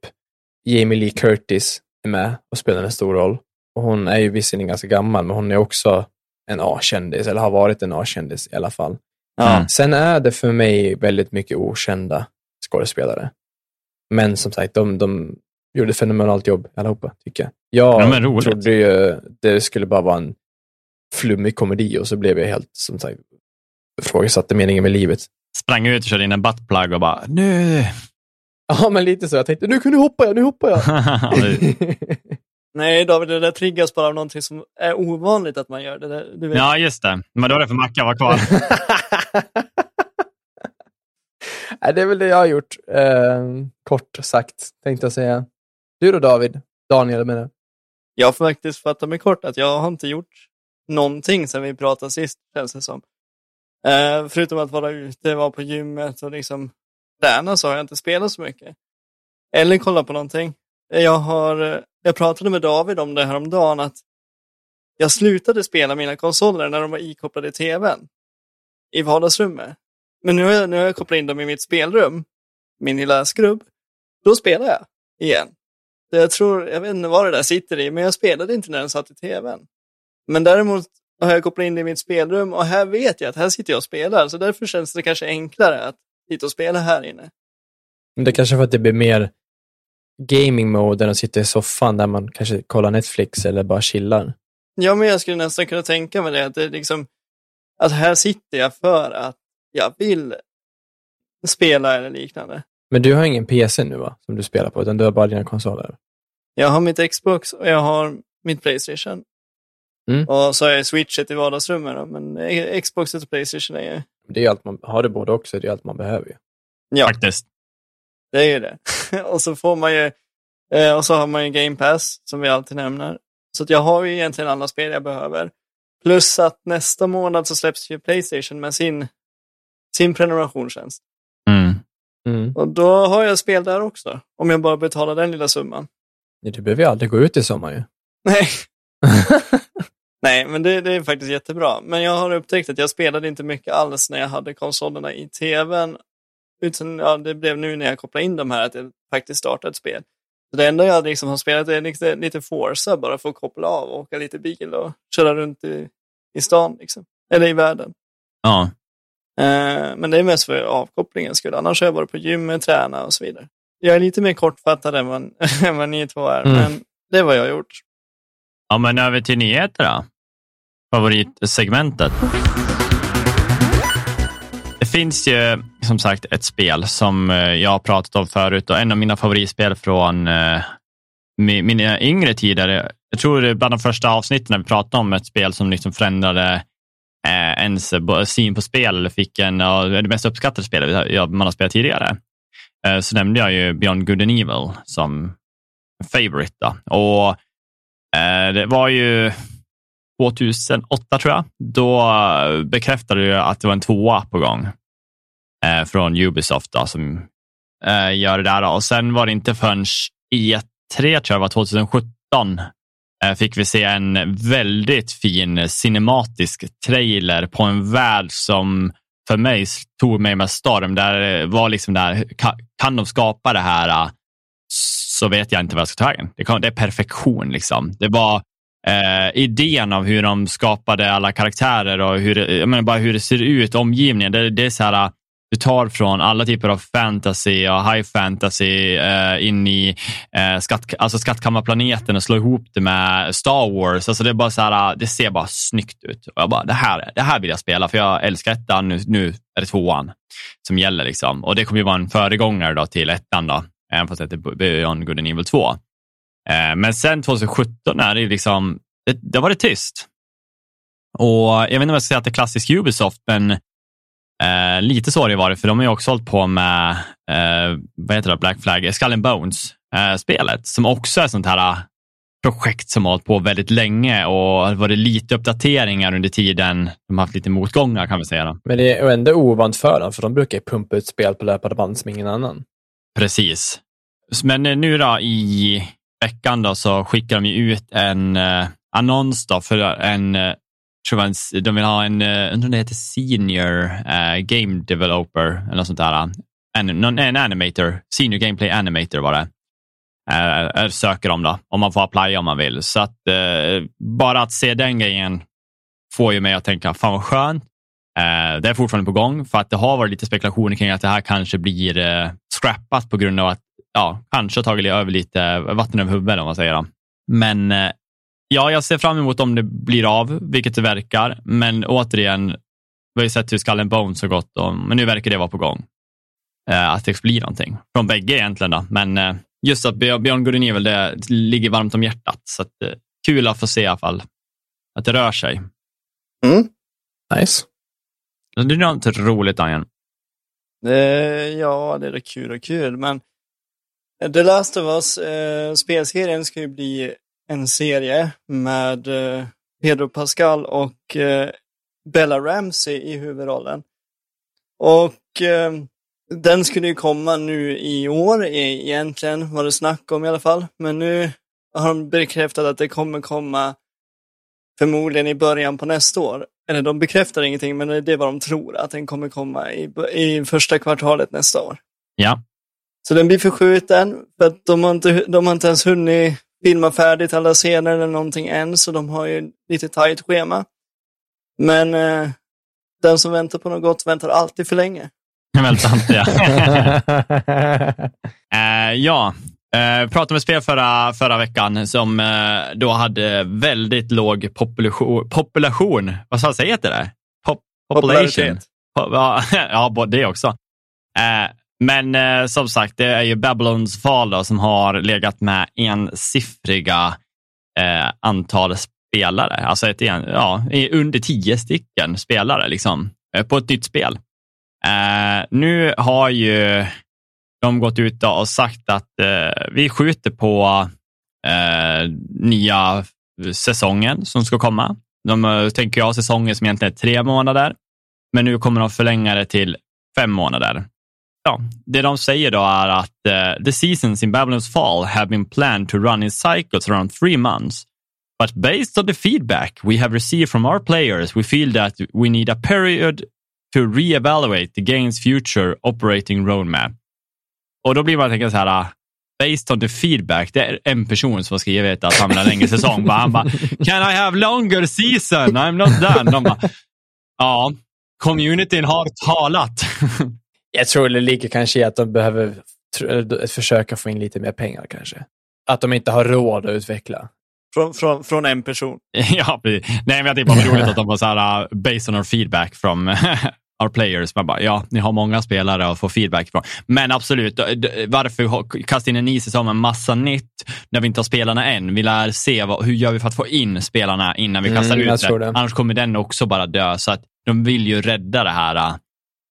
Jamie Lee Curtis är med och spelar en stor roll. Och hon är ju visserligen ganska gammal, men hon är också en A-kändis, eller har varit en A-kändis i alla fall. Ja. Sen är det för mig väldigt mycket okända skådespelare. Men som sagt, de, de gjorde ett fenomenalt jobb allihopa, tycker jag. Jag Ja, trodde ju det skulle bara vara en flummig komedi och så blev jag helt, som sagt, ifrågasatte meningen med livet. Sprang ut och körde in en buttplug och bara nu. Ja, men lite så. Jag tänkte, nu kan du hoppa jag, nu hoppar jag. Nej, David, det där triggas bara av någonting som är ovanligt att man gör. Det där, du vet. ja, just det. Men då var det för Macka var kvar. Nej, det är väl det jag har gjort. Eh, kort sagt, tänkte jag säga. Du då David? Daniel menar jag. Jag får faktiskt fatta mig kort att jag har inte gjort någonting sen vi pratade sist, känns det som. Eh, förutom att vara ute, vara på gymmet och liksom träna så har jag inte spelat så mycket. Eller kolla på någonting. Jag, har, eh, jag pratade med David om det här om dagen att jag slutade spela mina konsoler när de var ikopplade i tvn i vardagsrummet. Men nu har, jag, nu har jag kopplat in dem i mitt spelrum, min lilla skrubb. Då spelar jag igen. Jag tror, jag vet inte vad det där sitter i, men jag spelade inte när den satt i tvn. Men däremot har jag kopplat in det i mitt spelrum och här vet jag att här sitter jag och spelar, så därför känns det kanske enklare att sitta och spela här inne. Men det är kanske för att det blir mer gaming mode än att sitta i soffan där man kanske kollar Netflix eller bara chillar. Ja, men jag skulle nästan kunna tänka mig det, att det är liksom, att här sitter jag för att jag vill spela eller liknande. Men du har ingen PC nu va, som du spelar på, utan du har bara dina konsoler? Jag har mitt Xbox och jag har mitt Playstation. Mm. Och så har jag switchet i vardagsrummet då, men eh, Xboxet och Playstation är ju, Det är allt man, har du både också, det är allt man behöver ju. ja, Faktiskt. det är ju det. och så får man ju, eh, och så har man ju Game Pass som vi alltid nämner. Så att jag har ju egentligen alla spel jag behöver. Plus att nästa månad så släpps ju Playstation med sin, sin prenumerationstjänst. Mm. Mm. Och då har jag spel där också, om jag bara betalar den lilla summan. Du behöver ju aldrig gå ut i sommar ju. Nej, Nej, men det, det är faktiskt jättebra. Men jag har upptäckt att jag spelade inte mycket alls när jag hade konsolerna i tvn. Utan ja, det blev nu när jag kopplade in de här att jag faktiskt startade ett spel. Så det enda jag liksom har spelat är lite, lite Forza bara för att koppla av och åka lite bil och köra runt i, i stan. Liksom. Eller i världen. Ja. Eh, men det är mest för avkopplingen skull. Annars har jag varit på gymmet, träna och så vidare. Jag är lite mer kortfattad än vad, än vad ni två är, Mm. men det är vad jag har gjort. ja, men över till nyheter då. Favoritsegmentet. Det finns ju som sagt ett spel som eh, jag har pratat om förut och en av mina favoritspel från eh, mina yngre tider. Jag tror det är bland de första avsnitten när vi pratade om ett spel som liksom förändrade eh, ens syn på spel eller fick en av det mest uppskattade spelet man har spelat tidigare. Eh, så nämnde jag ju Beyond Good and Evil som favorite. Då. Och eh, det var ju 2008 tror jag. Då eh, bekräftade jag att det var en tvåa på gång eh, från Ubisoft då, som eh, gör det där. Då. Och sen var det inte förrän E3, tror jag det var 2017, eh, fick vi se en väldigt fin cinematisk trailer på en värld som för mig tog mig med storm. Där det var liksom där, kan, kan de skapa det här eh, så vet jag inte vad jag ska ta vägen. Det, det är perfektion. Liksom. Det var eh, idén av hur de skapade alla karaktärer och hur det, jag menar, bara hur det ser ut, omgivningen. Det, det är så här, eh, du tar från alla typer av fantasy och high fantasy eh, in i eh, skatt, alltså skattkammarplaneten och slår ihop det med Star Wars. Alltså det, är bara så här, eh, det ser bara snyggt ut. Och jag bara, det, här, det här vill jag spela för jag älskar ettan, nu, nu är det tvåan som gäller. Liksom. Och det kommer ju vara en föregångare då till ettan, då, även fast det heter Beyond Good and Evil 2. Eh, men sen 2017 är det liksom, det, det var det tyst. Och jag vet inte om jag ska säga att det är klassisk Ubisoft, men eh, lite så har det varit, för de har ju också hållit på med, eh, vad heter det, Black Flag, Skull and Bones, eh, som också är sånt här projekt som har hållit på väldigt länge och varit lite uppdateringar under tiden. De har haft lite motgångar kan vi säga. Då. Men det är ändå ovant för dem, för de brukar pumpa ut spel på löpande band som ingen annan. Precis. Men nu då i veckan då, så skickar de ut en eh, annons då för en, eh, tror jag, de vill ha en, eh, undrar om det heter senior eh, game developer eller något sånt där. En, en animator, senior gameplay animator var det. Eh, eh söker de då, om man får applya om man vill. Så att eh, bara att se den grejen får ju mig att tänka, fan vad skönt. Det är fortfarande på gång för att det har varit lite spekulationer kring att det här kanske blir scrappat på grund av att ja, kanske har tagit över lite vatten över huvudet om man säger. Då. Men eh, ja, jag ser fram emot om det blir av, vilket det verkar. Men återigen, vi har ju sett hur Skull and Bones har gått, och, men nu verkar det vara på gång. Eh, att det blir någonting. Från bägge egentligen. Då. Men eh, just att Björn Gudin väl det ligger varmt om hjärtat. Så att, eh, kul att få se i alla fall att det rör sig. Mm. Nice. Det är något roligt, Daniel. Det, ja, det är kul och kul, men The Last of Us, eh, spelserien ska ju bli en serie med eh, Pedro Pascal och eh, Bella Ramsey i huvudrollen. Och eh, den skulle ju komma nu i år e-, egentligen, var det snack om i alla fall. Men nu har de bekräftat att det kommer komma förmodligen i början på nästa år. Eller de bekräftar ingenting, men det är vad de tror, att den kommer komma i, i första kvartalet nästa år. Ja. Så den blir förskjuten, för att de har inte, de har inte ens hunnit filma färdigt alla scener eller någonting än, så de har ju lite tajt schema. Men eh, den som väntar på något gott väntar alltid för länge. Väntar alltid, ja. uh, ja, uh, pratade med spel förra, förra veckan som uh, då hade väldigt låg population. population. Vad sa jag, heter det? Pop, population. Pop, ja, det också. Uh, men eh, som sagt, det är ju Babylons fall då, som har legat med ensiffriga eh, antal spelare. Alltså ett, ja, under tio stycken spelare liksom, eh, på ett nytt spel. Eh, nu har ju de gått ut och sagt att eh, vi skjuter på eh, nya säsongen som ska komma. De eh, tänker jag säsonger som egentligen är tre månader, men nu kommer de förlänga det till fem månader. Ja, det de säger då är att uh, the seasons in Babylon's Fall have been planned to run in cycles around three months. But based on the feedback we have received from our players, we feel that we need a period to reevaluate the game's future operating roadmap. Och då blir man tänka så här, uh, based on the feedback, det är en person som har skrivit att han vill ha längre säsong. han bara, can I have longer season? I'm not done. De bara, ja, communityn har talat. Jag tror det ligger kanske i att de behöver försöka få in lite mer pengar kanske. Att de inte har råd att utveckla. Från, från, från en person? ja, Nej, men jag tycker bara roligt att de var så här, uh, based on our feedback from our players. Man bara, ja, ni har många spelare att få feedback från. Men absolut, varför kasta in en ny säsong med massa nytt när vi inte har spelarna än? Vi lär se vad, hur gör vi för att få in spelarna innan vi kastar mm, ut det. det. Annars kommer den också bara dö. Så att de vill ju rädda det här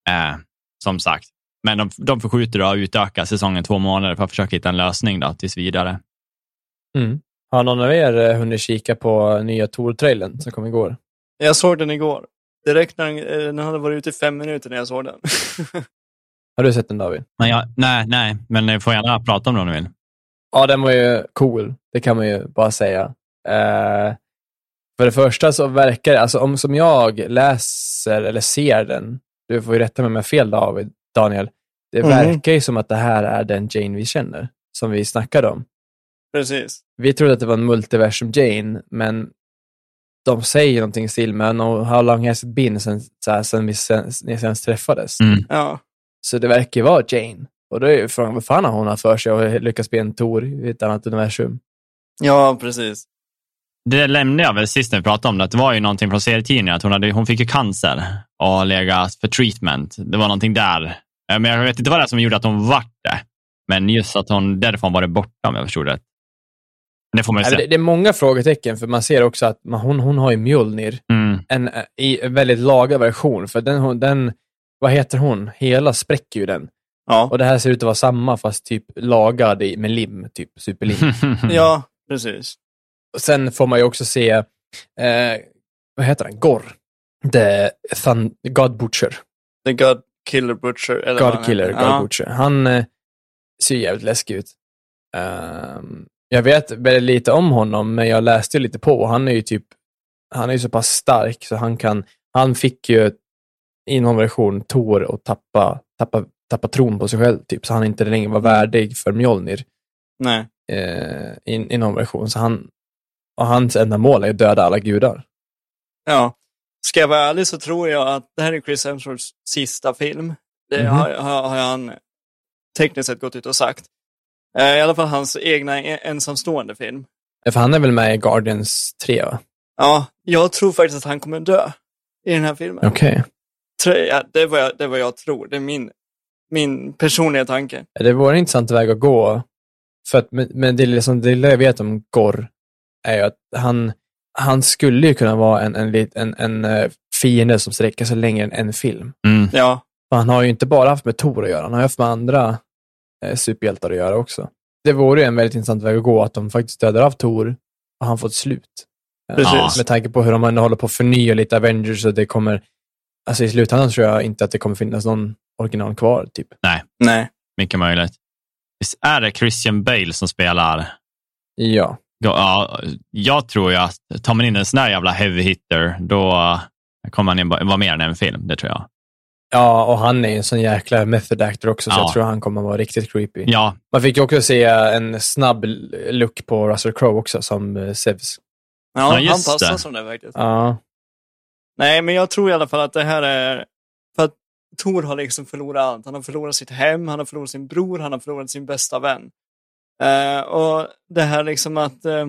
äh, som sagt. Men de, de förskjuter och utökar säsongen två månader för att försöka hitta en lösning då, tills vidare. Mm. Har någon av er eh, hunnit kika på nya Tor-trailern som kom igår? Jag såg den igår. Direkt när den, eh, den hade varit ute i fem minuter när jag såg den. Har du sett den David? Men jag, nej, nej, men ni får gärna prata om den om ni vill. Ja, den var ju cool. Det kan man ju bara säga. Uh, för det första så verkar det, alltså om som jag läser eller ser den, du får ju rätta mig om jag fel David, Daniel. Det mm. verkar ju som att det här är den Jane vi känner, som vi snackade om. Precis. Vi trodde att det var en multiversum Jane, men de säger någonting i stil med how long has it been sen, så här, sen vi sen, senast träffades. Mm. Ja. Så det verkar ju vara Jane. Och då är ju frågan, vad fan har hon haft för sig att lyckas bli en Tor i ett annat universum? Ja, precis. Det lämnade jag väl sist när vi pratade om det, att det var ju någonting från serietidningen, att hon, hade, hon fick ju cancer och legat för treatment. Det var någonting där. Men jag vet inte vad det är som gjorde att hon vart det. Men just att hon därför hon varit borta om jag förstod rätt. Det får man se. Det är många frågetecken, för man ser också att hon, hon har ju Mjolnir mm. en, eh, i en väldigt lagad version. För den, den, vad heter hon? Hela spräcker ju den. Ja. Och det här ser ut att vara samma, fast typ lagad med lim, typ superlim. ja, precis. Sen får man ju också se, eh, vad heter han, Gorr. The Thun God Butcher. The God Killer Butcher. Eller God Killer. God ja. Butcher. Han eh, ser jävligt läskig ut. Ehm, jag vet väldigt lite om honom, men jag läste ju lite på. Han är ju typ, han är ju så pass stark så han kan, han fick ju i någon version Tor att tappa, tappa, tappa tron på sig själv, typ, så han inte längre var värdig för Mjolnir Nej. eh, i, i någon version. Så han, och hans enda mål är att döda alla gudar. Ja. Ska jag vara ärlig så tror jag att det här är Chris Hemsworths sista film. Det Mhm. har, har, har han tekniskt sett gått ut och sagt. Eh, I alla fall hans egna e- ensamstående film. Ja, För han är väl med i Guardians 3, va? Ja, jag tror faktiskt att han kommer dö i den här filmen. Okej. Tror jag- Det, vad jag, det jag tror. Det är min, min personliga tanke. Det vore en intressant väg att gå. För att, men, men det, är liksom, det lilla jag vet om Gorr är ju att han, han skulle ju kunna vara en, en, en, en eh, fiende som sträcker sig längre än en film. Mm. Ja, För han har ju inte bara haft med Tor att göra, han har haft med andra eh, superhjältar att göra också. Det vore ju en väldigt intressant väg att gå, att de faktiskt dödar av Tor och han får ett slut. Eh, Precis. Med tanke på hur de ändå håller på att förnya lite Avengers och det kommer, alltså i slutändan tror jag inte att det kommer finnas någon original kvar, typ. nej. Mycket möjligt. Visst är det Christian Bale som spelar? Ja. Ja, jag tror ju att tar man in en sån här jävla heavy hitter, då kommer han in- vara mer än en film. Det tror jag. Ja, och han är ju en sån jäkla method actor också, så Ja. jag tror han kommer vara riktigt creepy. Ja, Man fick ju också se en snabb look på Russell Crowe också, som eh, Zeus. Ja, Ja, han passar det. som det faktiskt. Ja, Nej, men jag tror i alla fall att det här är... För att Tor har liksom förlorat allt. Han har förlorat sitt hem, han har förlorat sin bror, han har förlorat sin bästa vän. Eh, och det här liksom att eh,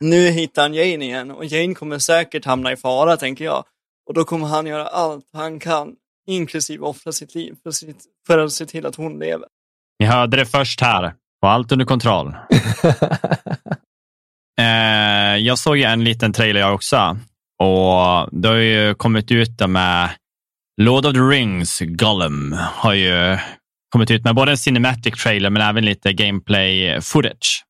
nu hittar han Jane igen och Jane kommer säkert hamna i fara, tänker jag. Och då kommer han göra allt han kan, inklusive offra sitt liv för, sitt, för att se till att hon lever. ni hörde det först här. På allt under kontroll. Eh, jag såg ju en liten trailer jag också. Och det har ju kommit ut med Lord of the Rings, Gollum, har ju kommit ut med både en cinematic trailer men även lite gameplay footage.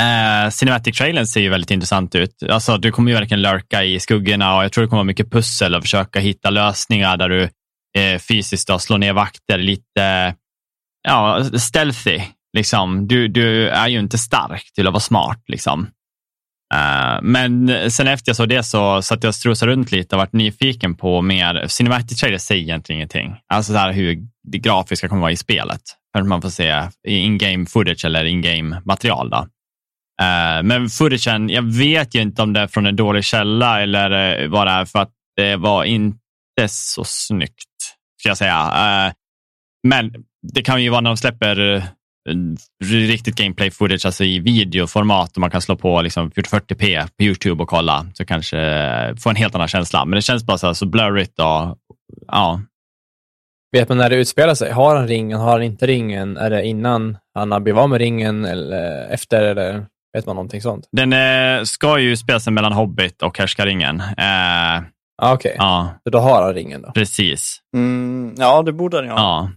Eh, cinematic trailern ser ju väldigt intressant ut. Alltså, du kommer ju verkligen lurka i skuggorna och jag tror det kommer vara mycket pussel och försöka hitta lösningar där du eh, fysiskt då, slår ner vakter lite ja, stealthy. Liksom. Du, du är ju inte stark till att vara smart. Liksom. Eh, men sen efter jag såg det så satt jag och strosade runt lite och varit nyfiken på mer. Cinematic trailer säger egentligen ingenting. Alltså så här hur det grafiska kommer vara i spelet. För att man får se in-game footage eller in-game material. Då. Uh, men footagen, jag vet ju inte om det är från en dålig källa eller eh, vad det är för att det var inte så snyggt. Ska jag säga. Uh, men det kan ju vara när de släpper riktigt gameplay footage, alltså i videoformat och man kan slå på liksom 40p på YouTube och kolla så kanske eh, få en helt annan känsla. Men det känns bara så, här, så blurrigt och ja, Vet man när det utspelar sig? Har han ringen? Har han inte ringen? Är det innan han har blivit av med ringen eller efter? Eller vet man någonting sånt? den eh, ska ju spela sig mellan Hobbit och Härskaringen. Eh, Ah, Okej, ja, så då har han ringen då. precis. Mm, ja, det borde han ju ha. Ja.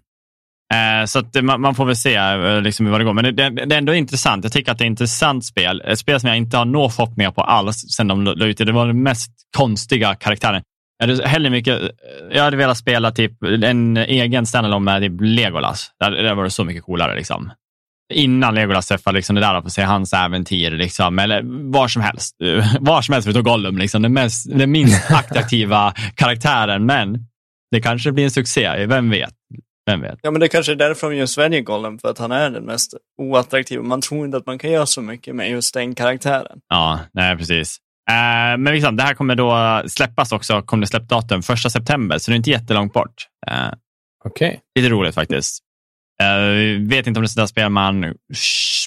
Eh, Så att det- man, får väl se eh, liksom hur det går. Men det, det, det är ändå intressant. Jag tycker att det är ett intressant spel. Ett spel som jag inte har några förhoppningar på alls sen de la ut det. Det var den mest konstiga karaktären. Jag hade hellre mycket, jag hade velat spela typ en egen standalone med typ Legolas. Där, där var det så mycket coolare. Liksom. Innan Legolas träffade liksom det där, att få se hans äventyr. Liksom, eller var som helst. Var som helst förutom Gollum. Liksom, den, mest, den minst attraktiva karaktären. Men det kanske blir en succé. Vem vet? Vem vet? Ja, men det kanske är därför de just väljer Gollum, för att han är den mest oattraktiva. Man tror inte att man kan göra så mycket med just den karaktären. Ja, nej precis. Eh, men liksom, det här kommer då släppas också, kommer det släppdatum 1 september, så det är inte jättelångt bort. Eh, Okej. lite roligt faktiskt. Uh, vet inte om det är sådär spel man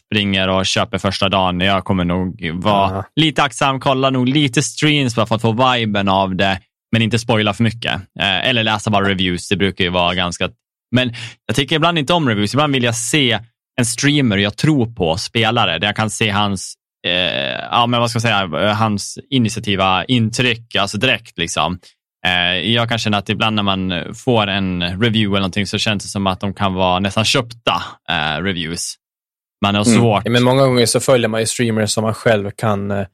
springer och köper första dagen. Jag kommer nog vara Aha. lite aktsam, kolla nog lite streams bara för att få viben av det, men inte spoila för mycket. Eh, eller läsa bara reviews, det brukar ju vara ganska... Men jag tycker ibland inte om reviews, ibland vill jag se en streamer jag tror på spelare, där jag kan se hans eh, ja, men vad ska jag säga, hans initiativa intryck, alltså direkt. Liksom. Eh, jag kan känna att ibland när man får en review eller någonting så känns det som att de kan vara nästan köpta eh, reviews. Man har svårt. Ja, men många gånger så följer man ju streamers som man själv kan eh,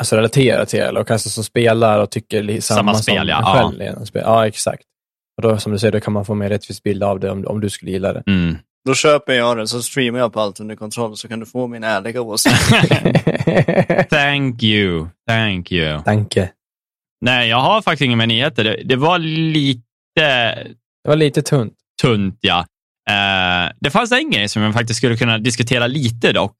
alltså, relatera till och kanske som spelar och tycker samma, Samma som spel, en Ja. själv. Ja, exakt. Och då, som du säger, då kan man få mer rättvis bild av det om, om du skulle gilla det. Mm. Då köper jag det, så streamar jag på allt under kontroll så kan du få min ärliga åsikt. Thank you. Thank you. Tanke. Nej, jag har faktiskt inga mer nyheter. Det, det var lite Det var lite tunt. tunt, ja. Eh, det fanns en grej som jag faktiskt skulle kunna diskutera lite dock.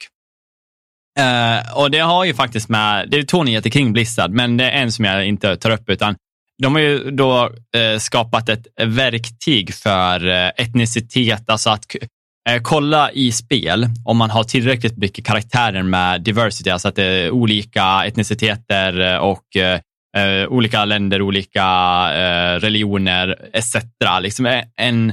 Eh, och det har ju faktiskt med, det är två nyheter kring Blizzard, men det är en som jag inte tar upp, utan de har ju då eh, skapat ett verktyg för eh, etnicitet, alltså att eh, kolla i spel om man har tillräckligt mycket karaktärer med diversity, alltså att det är olika etniciteter eh, och eh, eh, olika länder, olika eh, religioner etc. Liksom en,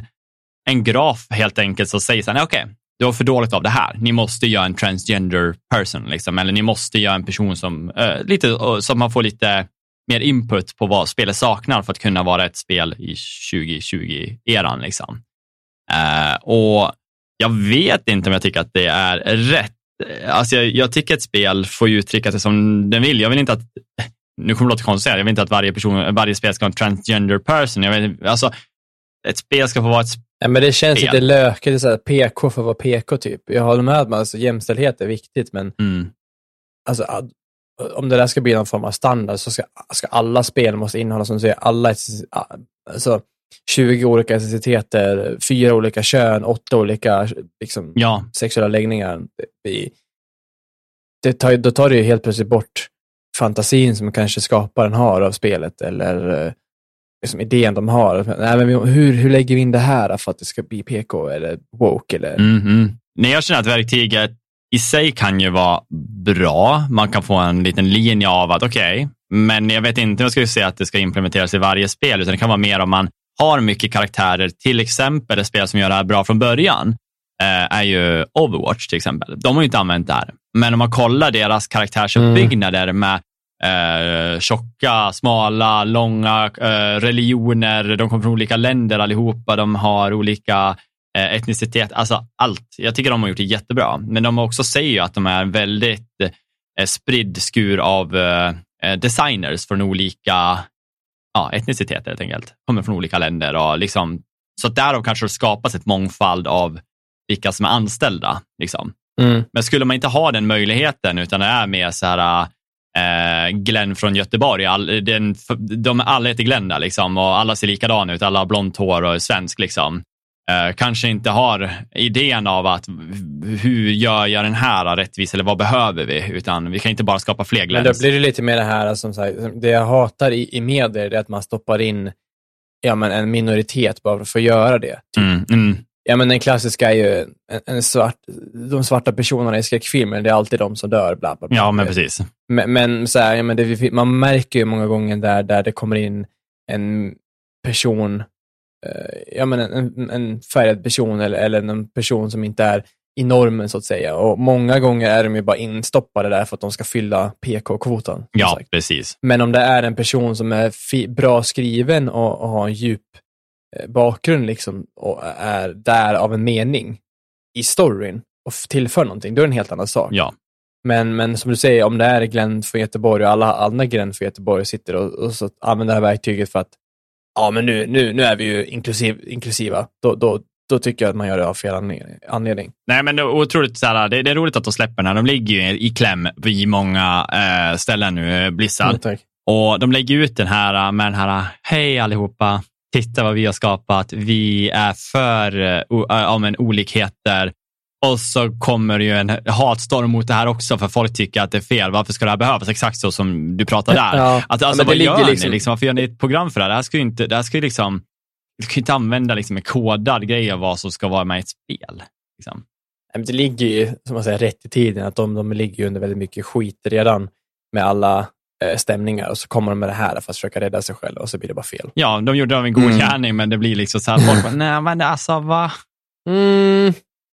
en graf helt enkelt som säger så här, "Nej, okej, du har för dåligt av det här. Ni måste göra en transgender person, liksom. eller ni måste göra en person som, eh, lite, som man får lite mer input på vad spelet saknar för att kunna vara ett spel i 2020-eran. Liksom. Eh, och jag vet inte om jag tycker att det är rätt. Alltså jag, jag tycker ett spel får ju uttrycka sig som den vill. Jag vill inte att, nu kommer det låta konstigt, jag vill inte att varje, person, varje spel ska ha en transgender person. Jag vet, alltså, ett spel ska få vara ett Ja, men det känns lite lökigt, så här, PK för att vara PK typ. Jag håller med om att alltså, jämställdhet är viktigt, men Mm. alltså, om det där ska bli någon form av standard så ska, ska alla spel måste innehålla, som du säger, alla, alltså, 20 olika etniciteter, fyra olika kön, åtta olika liksom, Ja, sexuella läggningar. Det, det tar, då tar det ju helt plötsligt bort fantasin som kanske skaparen har av spelet, eller eh, liksom idén de har. Nej, men hur, hur lägger vi in det här för att det ska bli PK eller woke? Eller, mm, mm. Nej, jag känner att verktyget i sig kan ju vara bra. Man kan få en liten linje av att okej, men jag vet inte om jag skulle säga att det ska implementeras i varje spel, utan det kan vara mer om man har mycket karaktärer, till exempel ett spel som gör det här bra från början, eh, är ju Overwatch till exempel. De har ju inte använt det här. Men om man kollar deras karaktärsuppbyggnader med eh, tjocka, smala, långa eh, religioner, de kommer från olika länder allihopa, de har olika etnicitet, alltså allt. Jag tycker de har gjort det jättebra, men de också säger ju att de är väldigt eh, spridd skur av eh, eh, designers från olika ja, etniciteter helt enkelt. Kommer från olika länder och liksom, så därav kanske det skapas ett mångfald av vilka som är anställda. Liksom. Mm. Men skulle man inte ha den möjligheten utan det är mer så här eh, Glenn från Göteborg, all, den, de alla heter Glenn där liksom och alla ser likadana ut, alla har blont hår och är svensk liksom. Eh, kanske inte har idén av att hur gör jag den här rättvis eller vad behöver vi? Utan vi kan inte bara skapa fler Men Glenns. då blir det lite mer det här, som sagt, det jag hatar i, i medier, är att man stoppar in ja, men en minoritet bara för att få göra det. Mm, mm, Ja, men den klassiska är ju en, en svart, de svarta personerna i skräckfilmer, det är alltid de som dör. Bla, bla, bla. ja, men precis. Men, men så här, ja, men det, man märker ju många gånger där, där det kommer in en person, ja, men en, en, färgad person eller, eller en person som inte är i normen så att säga. Och många gånger är de ju bara instoppade där för att de ska fylla PK-kvotan. som Ja, sagt. precis. Men om det är en person som är bra skriven och, och har en djup eh, bakgrund liksom, och är där av en mening i storyn och tillför någonting, då är det en helt annan sak. Ja. Men, men som du säger, om det är Glenn från Göteborg och alla andra Glenn från Göteborg sitter och, och så använder det här verktyget för att ja, men nu, nu, nu är vi ju inklusiv, inklusiva, då, då, då tycker jag att man gör det av fel anle- anledning. Nej, men det är otroligt, så här, det, det är roligt att de släpper den här. De ligger ju i kläm i många eh, ställen nu, eh, Blizzard. Mm. Och de lägger ut den här eh, med den här, hej allihopa, titta vad vi har skapat. Vi är för eh, eh, ja, men, olikheter. Och så kommer det ju en hatstorm mot det här också, för folk tycker att det är fel. Varför ska det här behövas? Exakt så som du pratar där. Ja, Att, alltså, det vad gör ligger ni? liksom- Liksom, varför gör ni ett program för det här? Det här ska ju inte, det här ska ju liksom, du kan ju inte använda liksom en kodad grej av vad som ska vara med i ett spel. Liksom. Det ligger ju, som man säger, rätt i tiden, att de, de ligger ju under väldigt mycket skit redan med alla eh, stämningar och så kommer de med det här för att försöka rädda sig själva och så blir det bara fel. Ja, de gjorde av en god Mm. gärning, men det blir liksom så här, folk bara, nej men alltså va? Mm,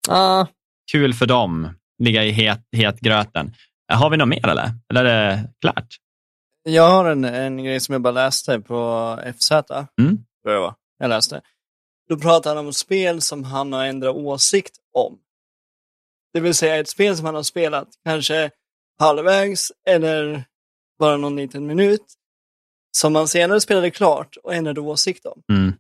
ah. Kul för dem, ligga i het, het gröten. Har vi något mer eller? Eller är det klart? Jag har en, en grej som jag bara läste på FZ. Mm. Jag, var. jag läste. Då pratar han om spel som han har ändrat åsikt om. Det vill säga ett spel som man har spelat kanske halvvägs eller bara någon liten minut. Som man senare spelade klart och ändrade åsikt om. Mm.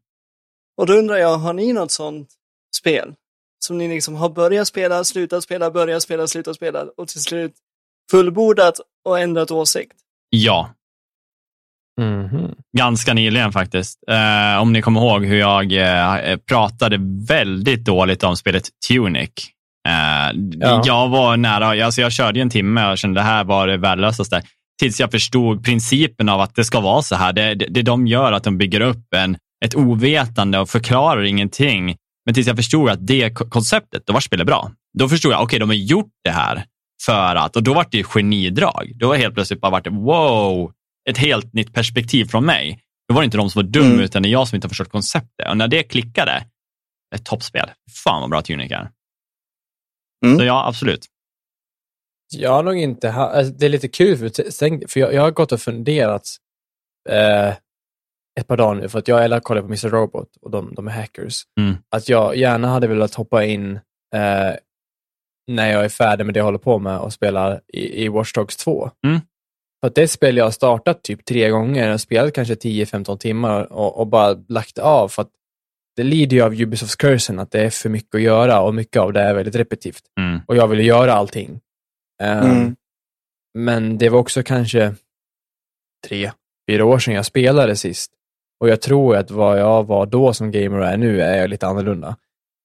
Och då undrar jag, har ni något sånt spel? Som ni liksom har börjat spela, slutat spela, börjat spela, slutat spela och till slut fullbordat och ändrat åsikt? Ja, Mhm. ganska nyligen faktiskt. Eh, om ni kommer ihåg hur jag eh, pratade väldigt dåligt om spelet Tunic. Eh, Ja. Jag var nära, alltså jag körde en timme och kände det här var det värdelösaste. Tills jag förstod principen av att det ska vara så här. Det, det, det de gör att de bygger upp en, ett ovetande och förklarar ingenting. Men tills jag förstod att det ko- konceptet, då var spelet bra. Då förstod jag, okej, de har gjort det här för att, och då var det ju genidrag. Då var det helt plötsligt bara varit wow, ett helt nytt perspektiv från mig. Då var det inte de som var dum, Mm. utan det är jag som inte har förstått konceptet. Och när det klickade, ett toppspel. Fan vad bra Tunic är. Mm. Så ja, absolut. Jag har nog inte alltså, det är lite kul, för, tänk- för jag, jag har gått och funderat eh, ett par dagar nu, för att jag eller kollar på Mr. Robot och de, de är hackers. Mm. Att jag gärna hade velat hoppa in eh, när jag är färdig med det jag håller på med och spela i, i Watch Dogs 2. Mm. För att det spel jag har startat typ tre gånger och spelat kanske 10-15 timmar och, och bara lagt av för att det lider ju av Ubisofts cursen att det är för mycket att göra och mycket av det är väldigt repetitivt. Mm. Och jag ville göra allting. Mm. Men det var också kanske tre, fyra år sedan jag spelade sist. Och jag tror att vad jag var då som gamer och är nu är jag lite annorlunda.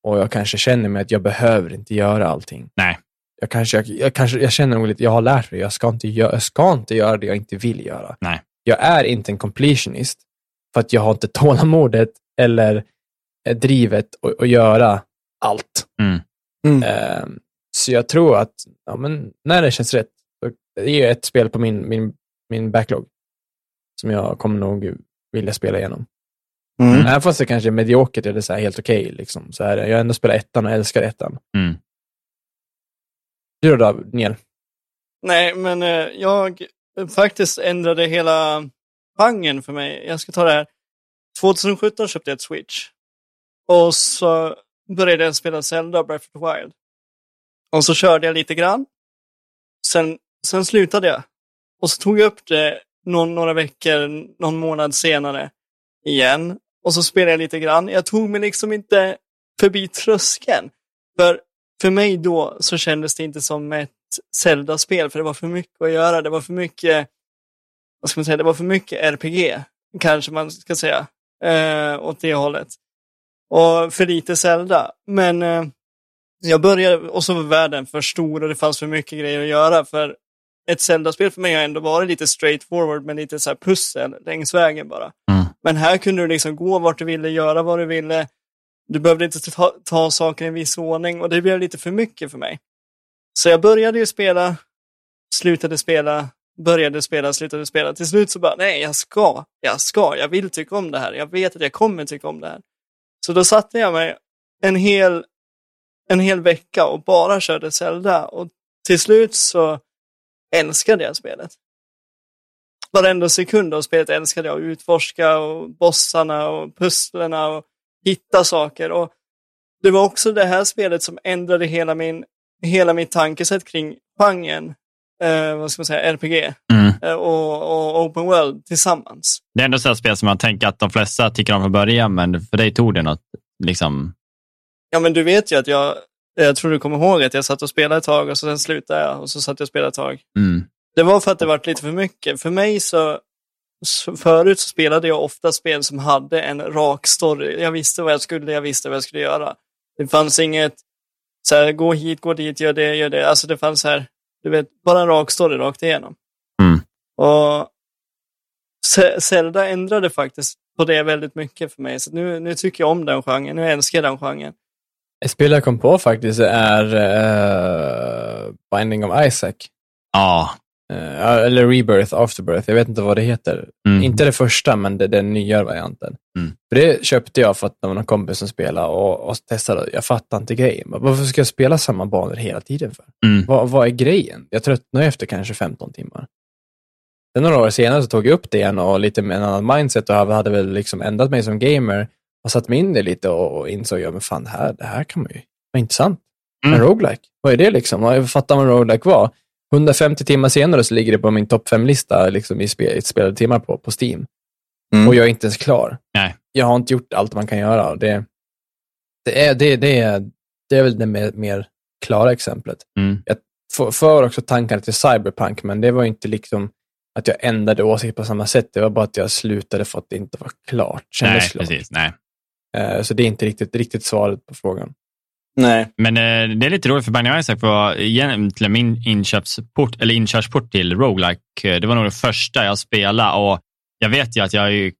Och jag kanske känner mig att jag behöver inte göra allting. Nej. Jag, kanske, jag, jag, kanske, jag känner nog lite, jag har lärt mig, jag ska, inte göra, jag ska inte göra det jag inte vill göra. Nej. Jag är inte en completionist, för att jag har inte tålamodet eller eh, drivet att, att göra allt. Mm. Mm. Ehm, så jag tror att ja, men när det känns rätt, det är ett spel på min, min, min backlog som jag kommer nog vilja spela igenom. Mm. Även fast det kanske är mediokert eller så här helt okej. liksom, så jag har ändå spelat ettan och älskar ettan. Mm. Du då, Daniel? Nej, men eh, jag faktiskt ändrade hela genren för mig. Jag ska ta det här. 2017 köpte jag ett Switch. Och så började jag spela Zelda Breath of the Wild. Och så körde jag lite grann. Sen, sen slutade jag. Och så tog jag upp det någon, några veckor, någon månad senare igen. Och så spelade jag lite grann. Jag tog mig liksom inte förbi tröskeln. För, för mig då så kändes det inte som ett Zelda-spel, för det var för mycket att göra. Det var för mycket, vad ska man säga, det var för mycket RPG, kanske man ska säga, eh, åt det hållet. Och för lite Zelda. Men eh, jag började, och så var världen för stor och det fanns för mycket grejer att göra. För ett Zelda-spel för mig har ändå varit lite straight forward med lite så här pussel längs vägen bara. Mm. Men här kunde du liksom gå vart du ville, göra vad du ville. Du behövde inte ta, ta saker i en viss ordning och det blev lite för mycket för mig. Så jag började ju spela, slutade spela, började spela, slutade spela. Till slut så bara, nej, jag ska, jag ska, jag vill tycka om det här. Jag vet att jag kommer tycka om det här. Så då satte jag mig en hel, en hel vecka och bara körde Zelda. Och till slut så älskade jag spelet. Varenda sekund av spelet älskade jag. att Utforska och bossarna och pusslerna och hitta saker. Och det var också det här spelet som ändrade hela min hela mitt tankesätt kring genren, eh, vad ska man säga, RPG Mm. eh, och, och Open World tillsammans. Det är ändå ett spel som man tänker att de flesta tycker om från början, men för dig tog det något, liksom, Ja, men du vet ju att jag, jag tror du kommer ihåg att jag satt och spelade ett tag och så sen slutade jag och så satt jag och spelade ett tag. mm, Det var för att det var lite för mycket. För mig så, förut så spelade jag ofta spel som hade en rak story. Jag visste vad jag skulle, jag visste vad jag skulle göra. Det fanns inget, så här, gå hit, gå dit, gör det, gör det. Alltså det fanns här, du vet, bara en rak story rakt igenom. Mm. Och Zelda ändrade faktiskt på det väldigt mycket för mig. Så nu, nu tycker jag om den genren, nu älskar jag den genren. Ett spel jag kom på faktiskt är uh, Binding of Isaac. ja. Eh, eller Rebirth, Afterbirth, jag vet inte vad det heter. Mm. Inte det första, men det, den nya varianten. Mm. För det köpte jag för att det var någon kompis som spelade och, och testade. Jag fattar inte grejen. Varför ska jag spela samma banor hela tiden för? Mm. Vad, vad är grejen? Jag tröttnar efter kanske 15 timmar. Sen några år senare så tog jag upp det igen och lite med en annan mindset och hade väl liksom ändrat mig som gamer och satt mig in det lite och, insåg, ja men fan det här, det här kan man ju, vad intressant. En roguelike. Vad är det liksom? Jag fattar vad en roguelike var. 150 timmar senare så ligger det på min topp 5-lista liksom, i spel, spelade timmar på, på Steam. Mm. Och jag är inte ens klar. Nej. Jag har inte gjort allt man kan göra. Det, det, är, det, det, är, det är väl det mer, mer klara exemplet. Mm. Jag för, för också tankarna till Cyberpunk, men det var inte liksom att jag ändrade åsikt på samma sätt. Det var bara att jag slutade för att det inte var klart. Kändes Nej, klart. precis. Nej. Eh, Så det är inte riktigt, riktigt svaret på frågan. Nej. Men eh, det är lite roligt för Binding Isaac var egentligen min inköpsport, eller inkörsport till roguelike. eh, Det var nog det första jag spelade och jag vet ju att jag har ju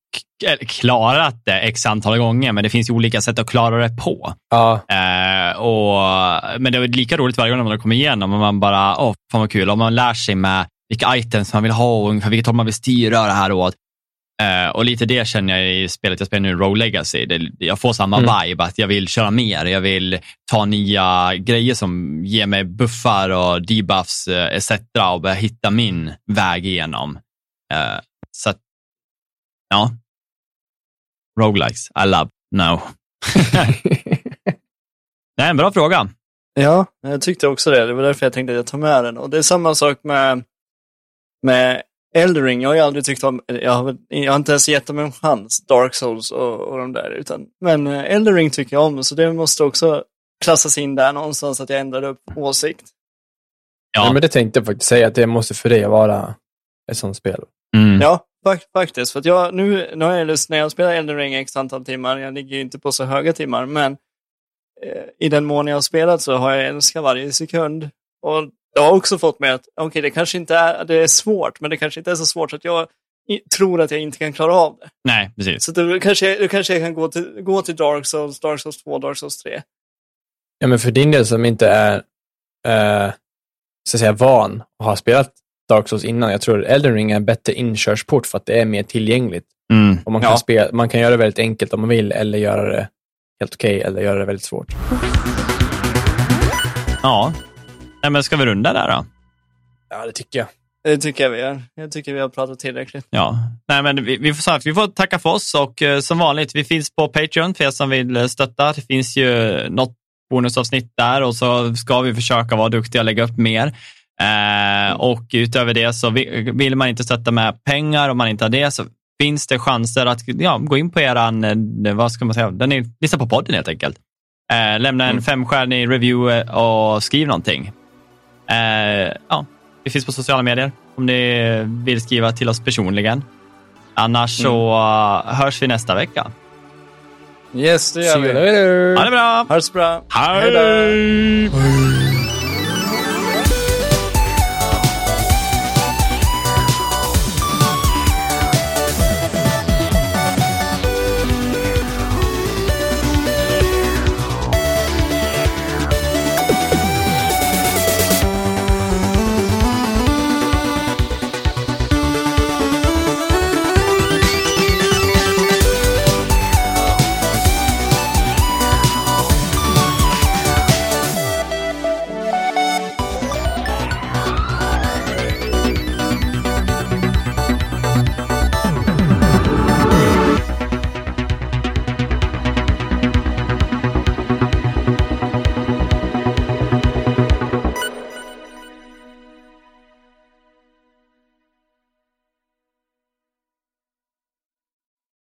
klarat det x antal gånger, men det finns ju olika sätt att klara det på. Ja, Eh, och, men det var lika roligt varje gång när man kommer igenom och man bara, åh, fan vad kul. Om man lär sig med vilka items man vill ha och ungefär vilket håll man vill styra det här åt. Eh, och lite det känner jag i spelet jag spelar nu, Rogue Legacy. Det, jag får samma Mm. vibe, att jag vill köra mer. Jag vill ta nya grejer som ger mig buffar och debuffs eh, etc. och börja hitta min väg igenom. Eh, så att, ja. Roguelikes, I love. No. Nej, en bra fråga. Ja, jag tyckte också det. Det var därför jag tänkte att jag tar med den. Och det är samma sak med, med Eldering. Jag har ju aldrig tyckt om, jag har, jag har inte ens gett dem en chans, Dark Souls och, och de där. Utan, men eh, Eldering tycker jag om, så det måste också klassas in där någonstans att jag ändrade upp åsikt. ja. Ja. men det tänkte jag faktiskt säga, att det måste för dig vara ett sånt spel. Mm. Ja, fak- faktiskt. För att jag, nu, nu har jag lust, när jag spelar Elden Ring x antal timmar, jag ligger ju inte på så höga timmar, men eh, i den mån jag har spelat så har jag älskat varje sekund. Och det har också fått mig att, okej, det kanske inte är, det är svårt, men det kanske inte är så svårt så att jag tror att jag inte kan klara av det. Nej, precis. Så då kanske, då kanske jag kan gå till, gå till Dark Souls, Dark Souls 2, Dark Souls 3. Ja, men för din del som inte är eh, så att säga, van och har spelat Dark Souls innan, jag tror Elden Ring är en bättre inkörsport för att det är mer tillgängligt. Mm. Och man, kan Ja. spela, man kan göra det väldigt enkelt om man vill, eller göra det helt okej, eller göra det väldigt svårt. Ja. Nej, men ska vi runda där då? Ja, det tycker jag. Det tycker jag vi gör. Jag tycker vi har pratat tillräckligt. Ja, nej men vi, vi, får, vi får tacka för oss och eh, som vanligt, vi finns på Patreon för er som vill eh, stötta. Det finns ju något bonusavsnitt där och så ska vi försöka vara duktiga och lägga upp mer. Eh, och utöver det så vi- vill man inte stötta med pengar, om man inte har det så finns det chanser att ja, gå in på eran, eh, vad ska man säga, den är, lista på podden helt enkelt. Eh, lämna en Mm. femstjärnig review och skriv någonting. Eh, ja, vi finns på sociala medier om ni vill skriva till oss personligen. Annars så uh, hörs vi nästa vecka. Yes, det gör vi. Ha det bra! Ha det så bra. Hej!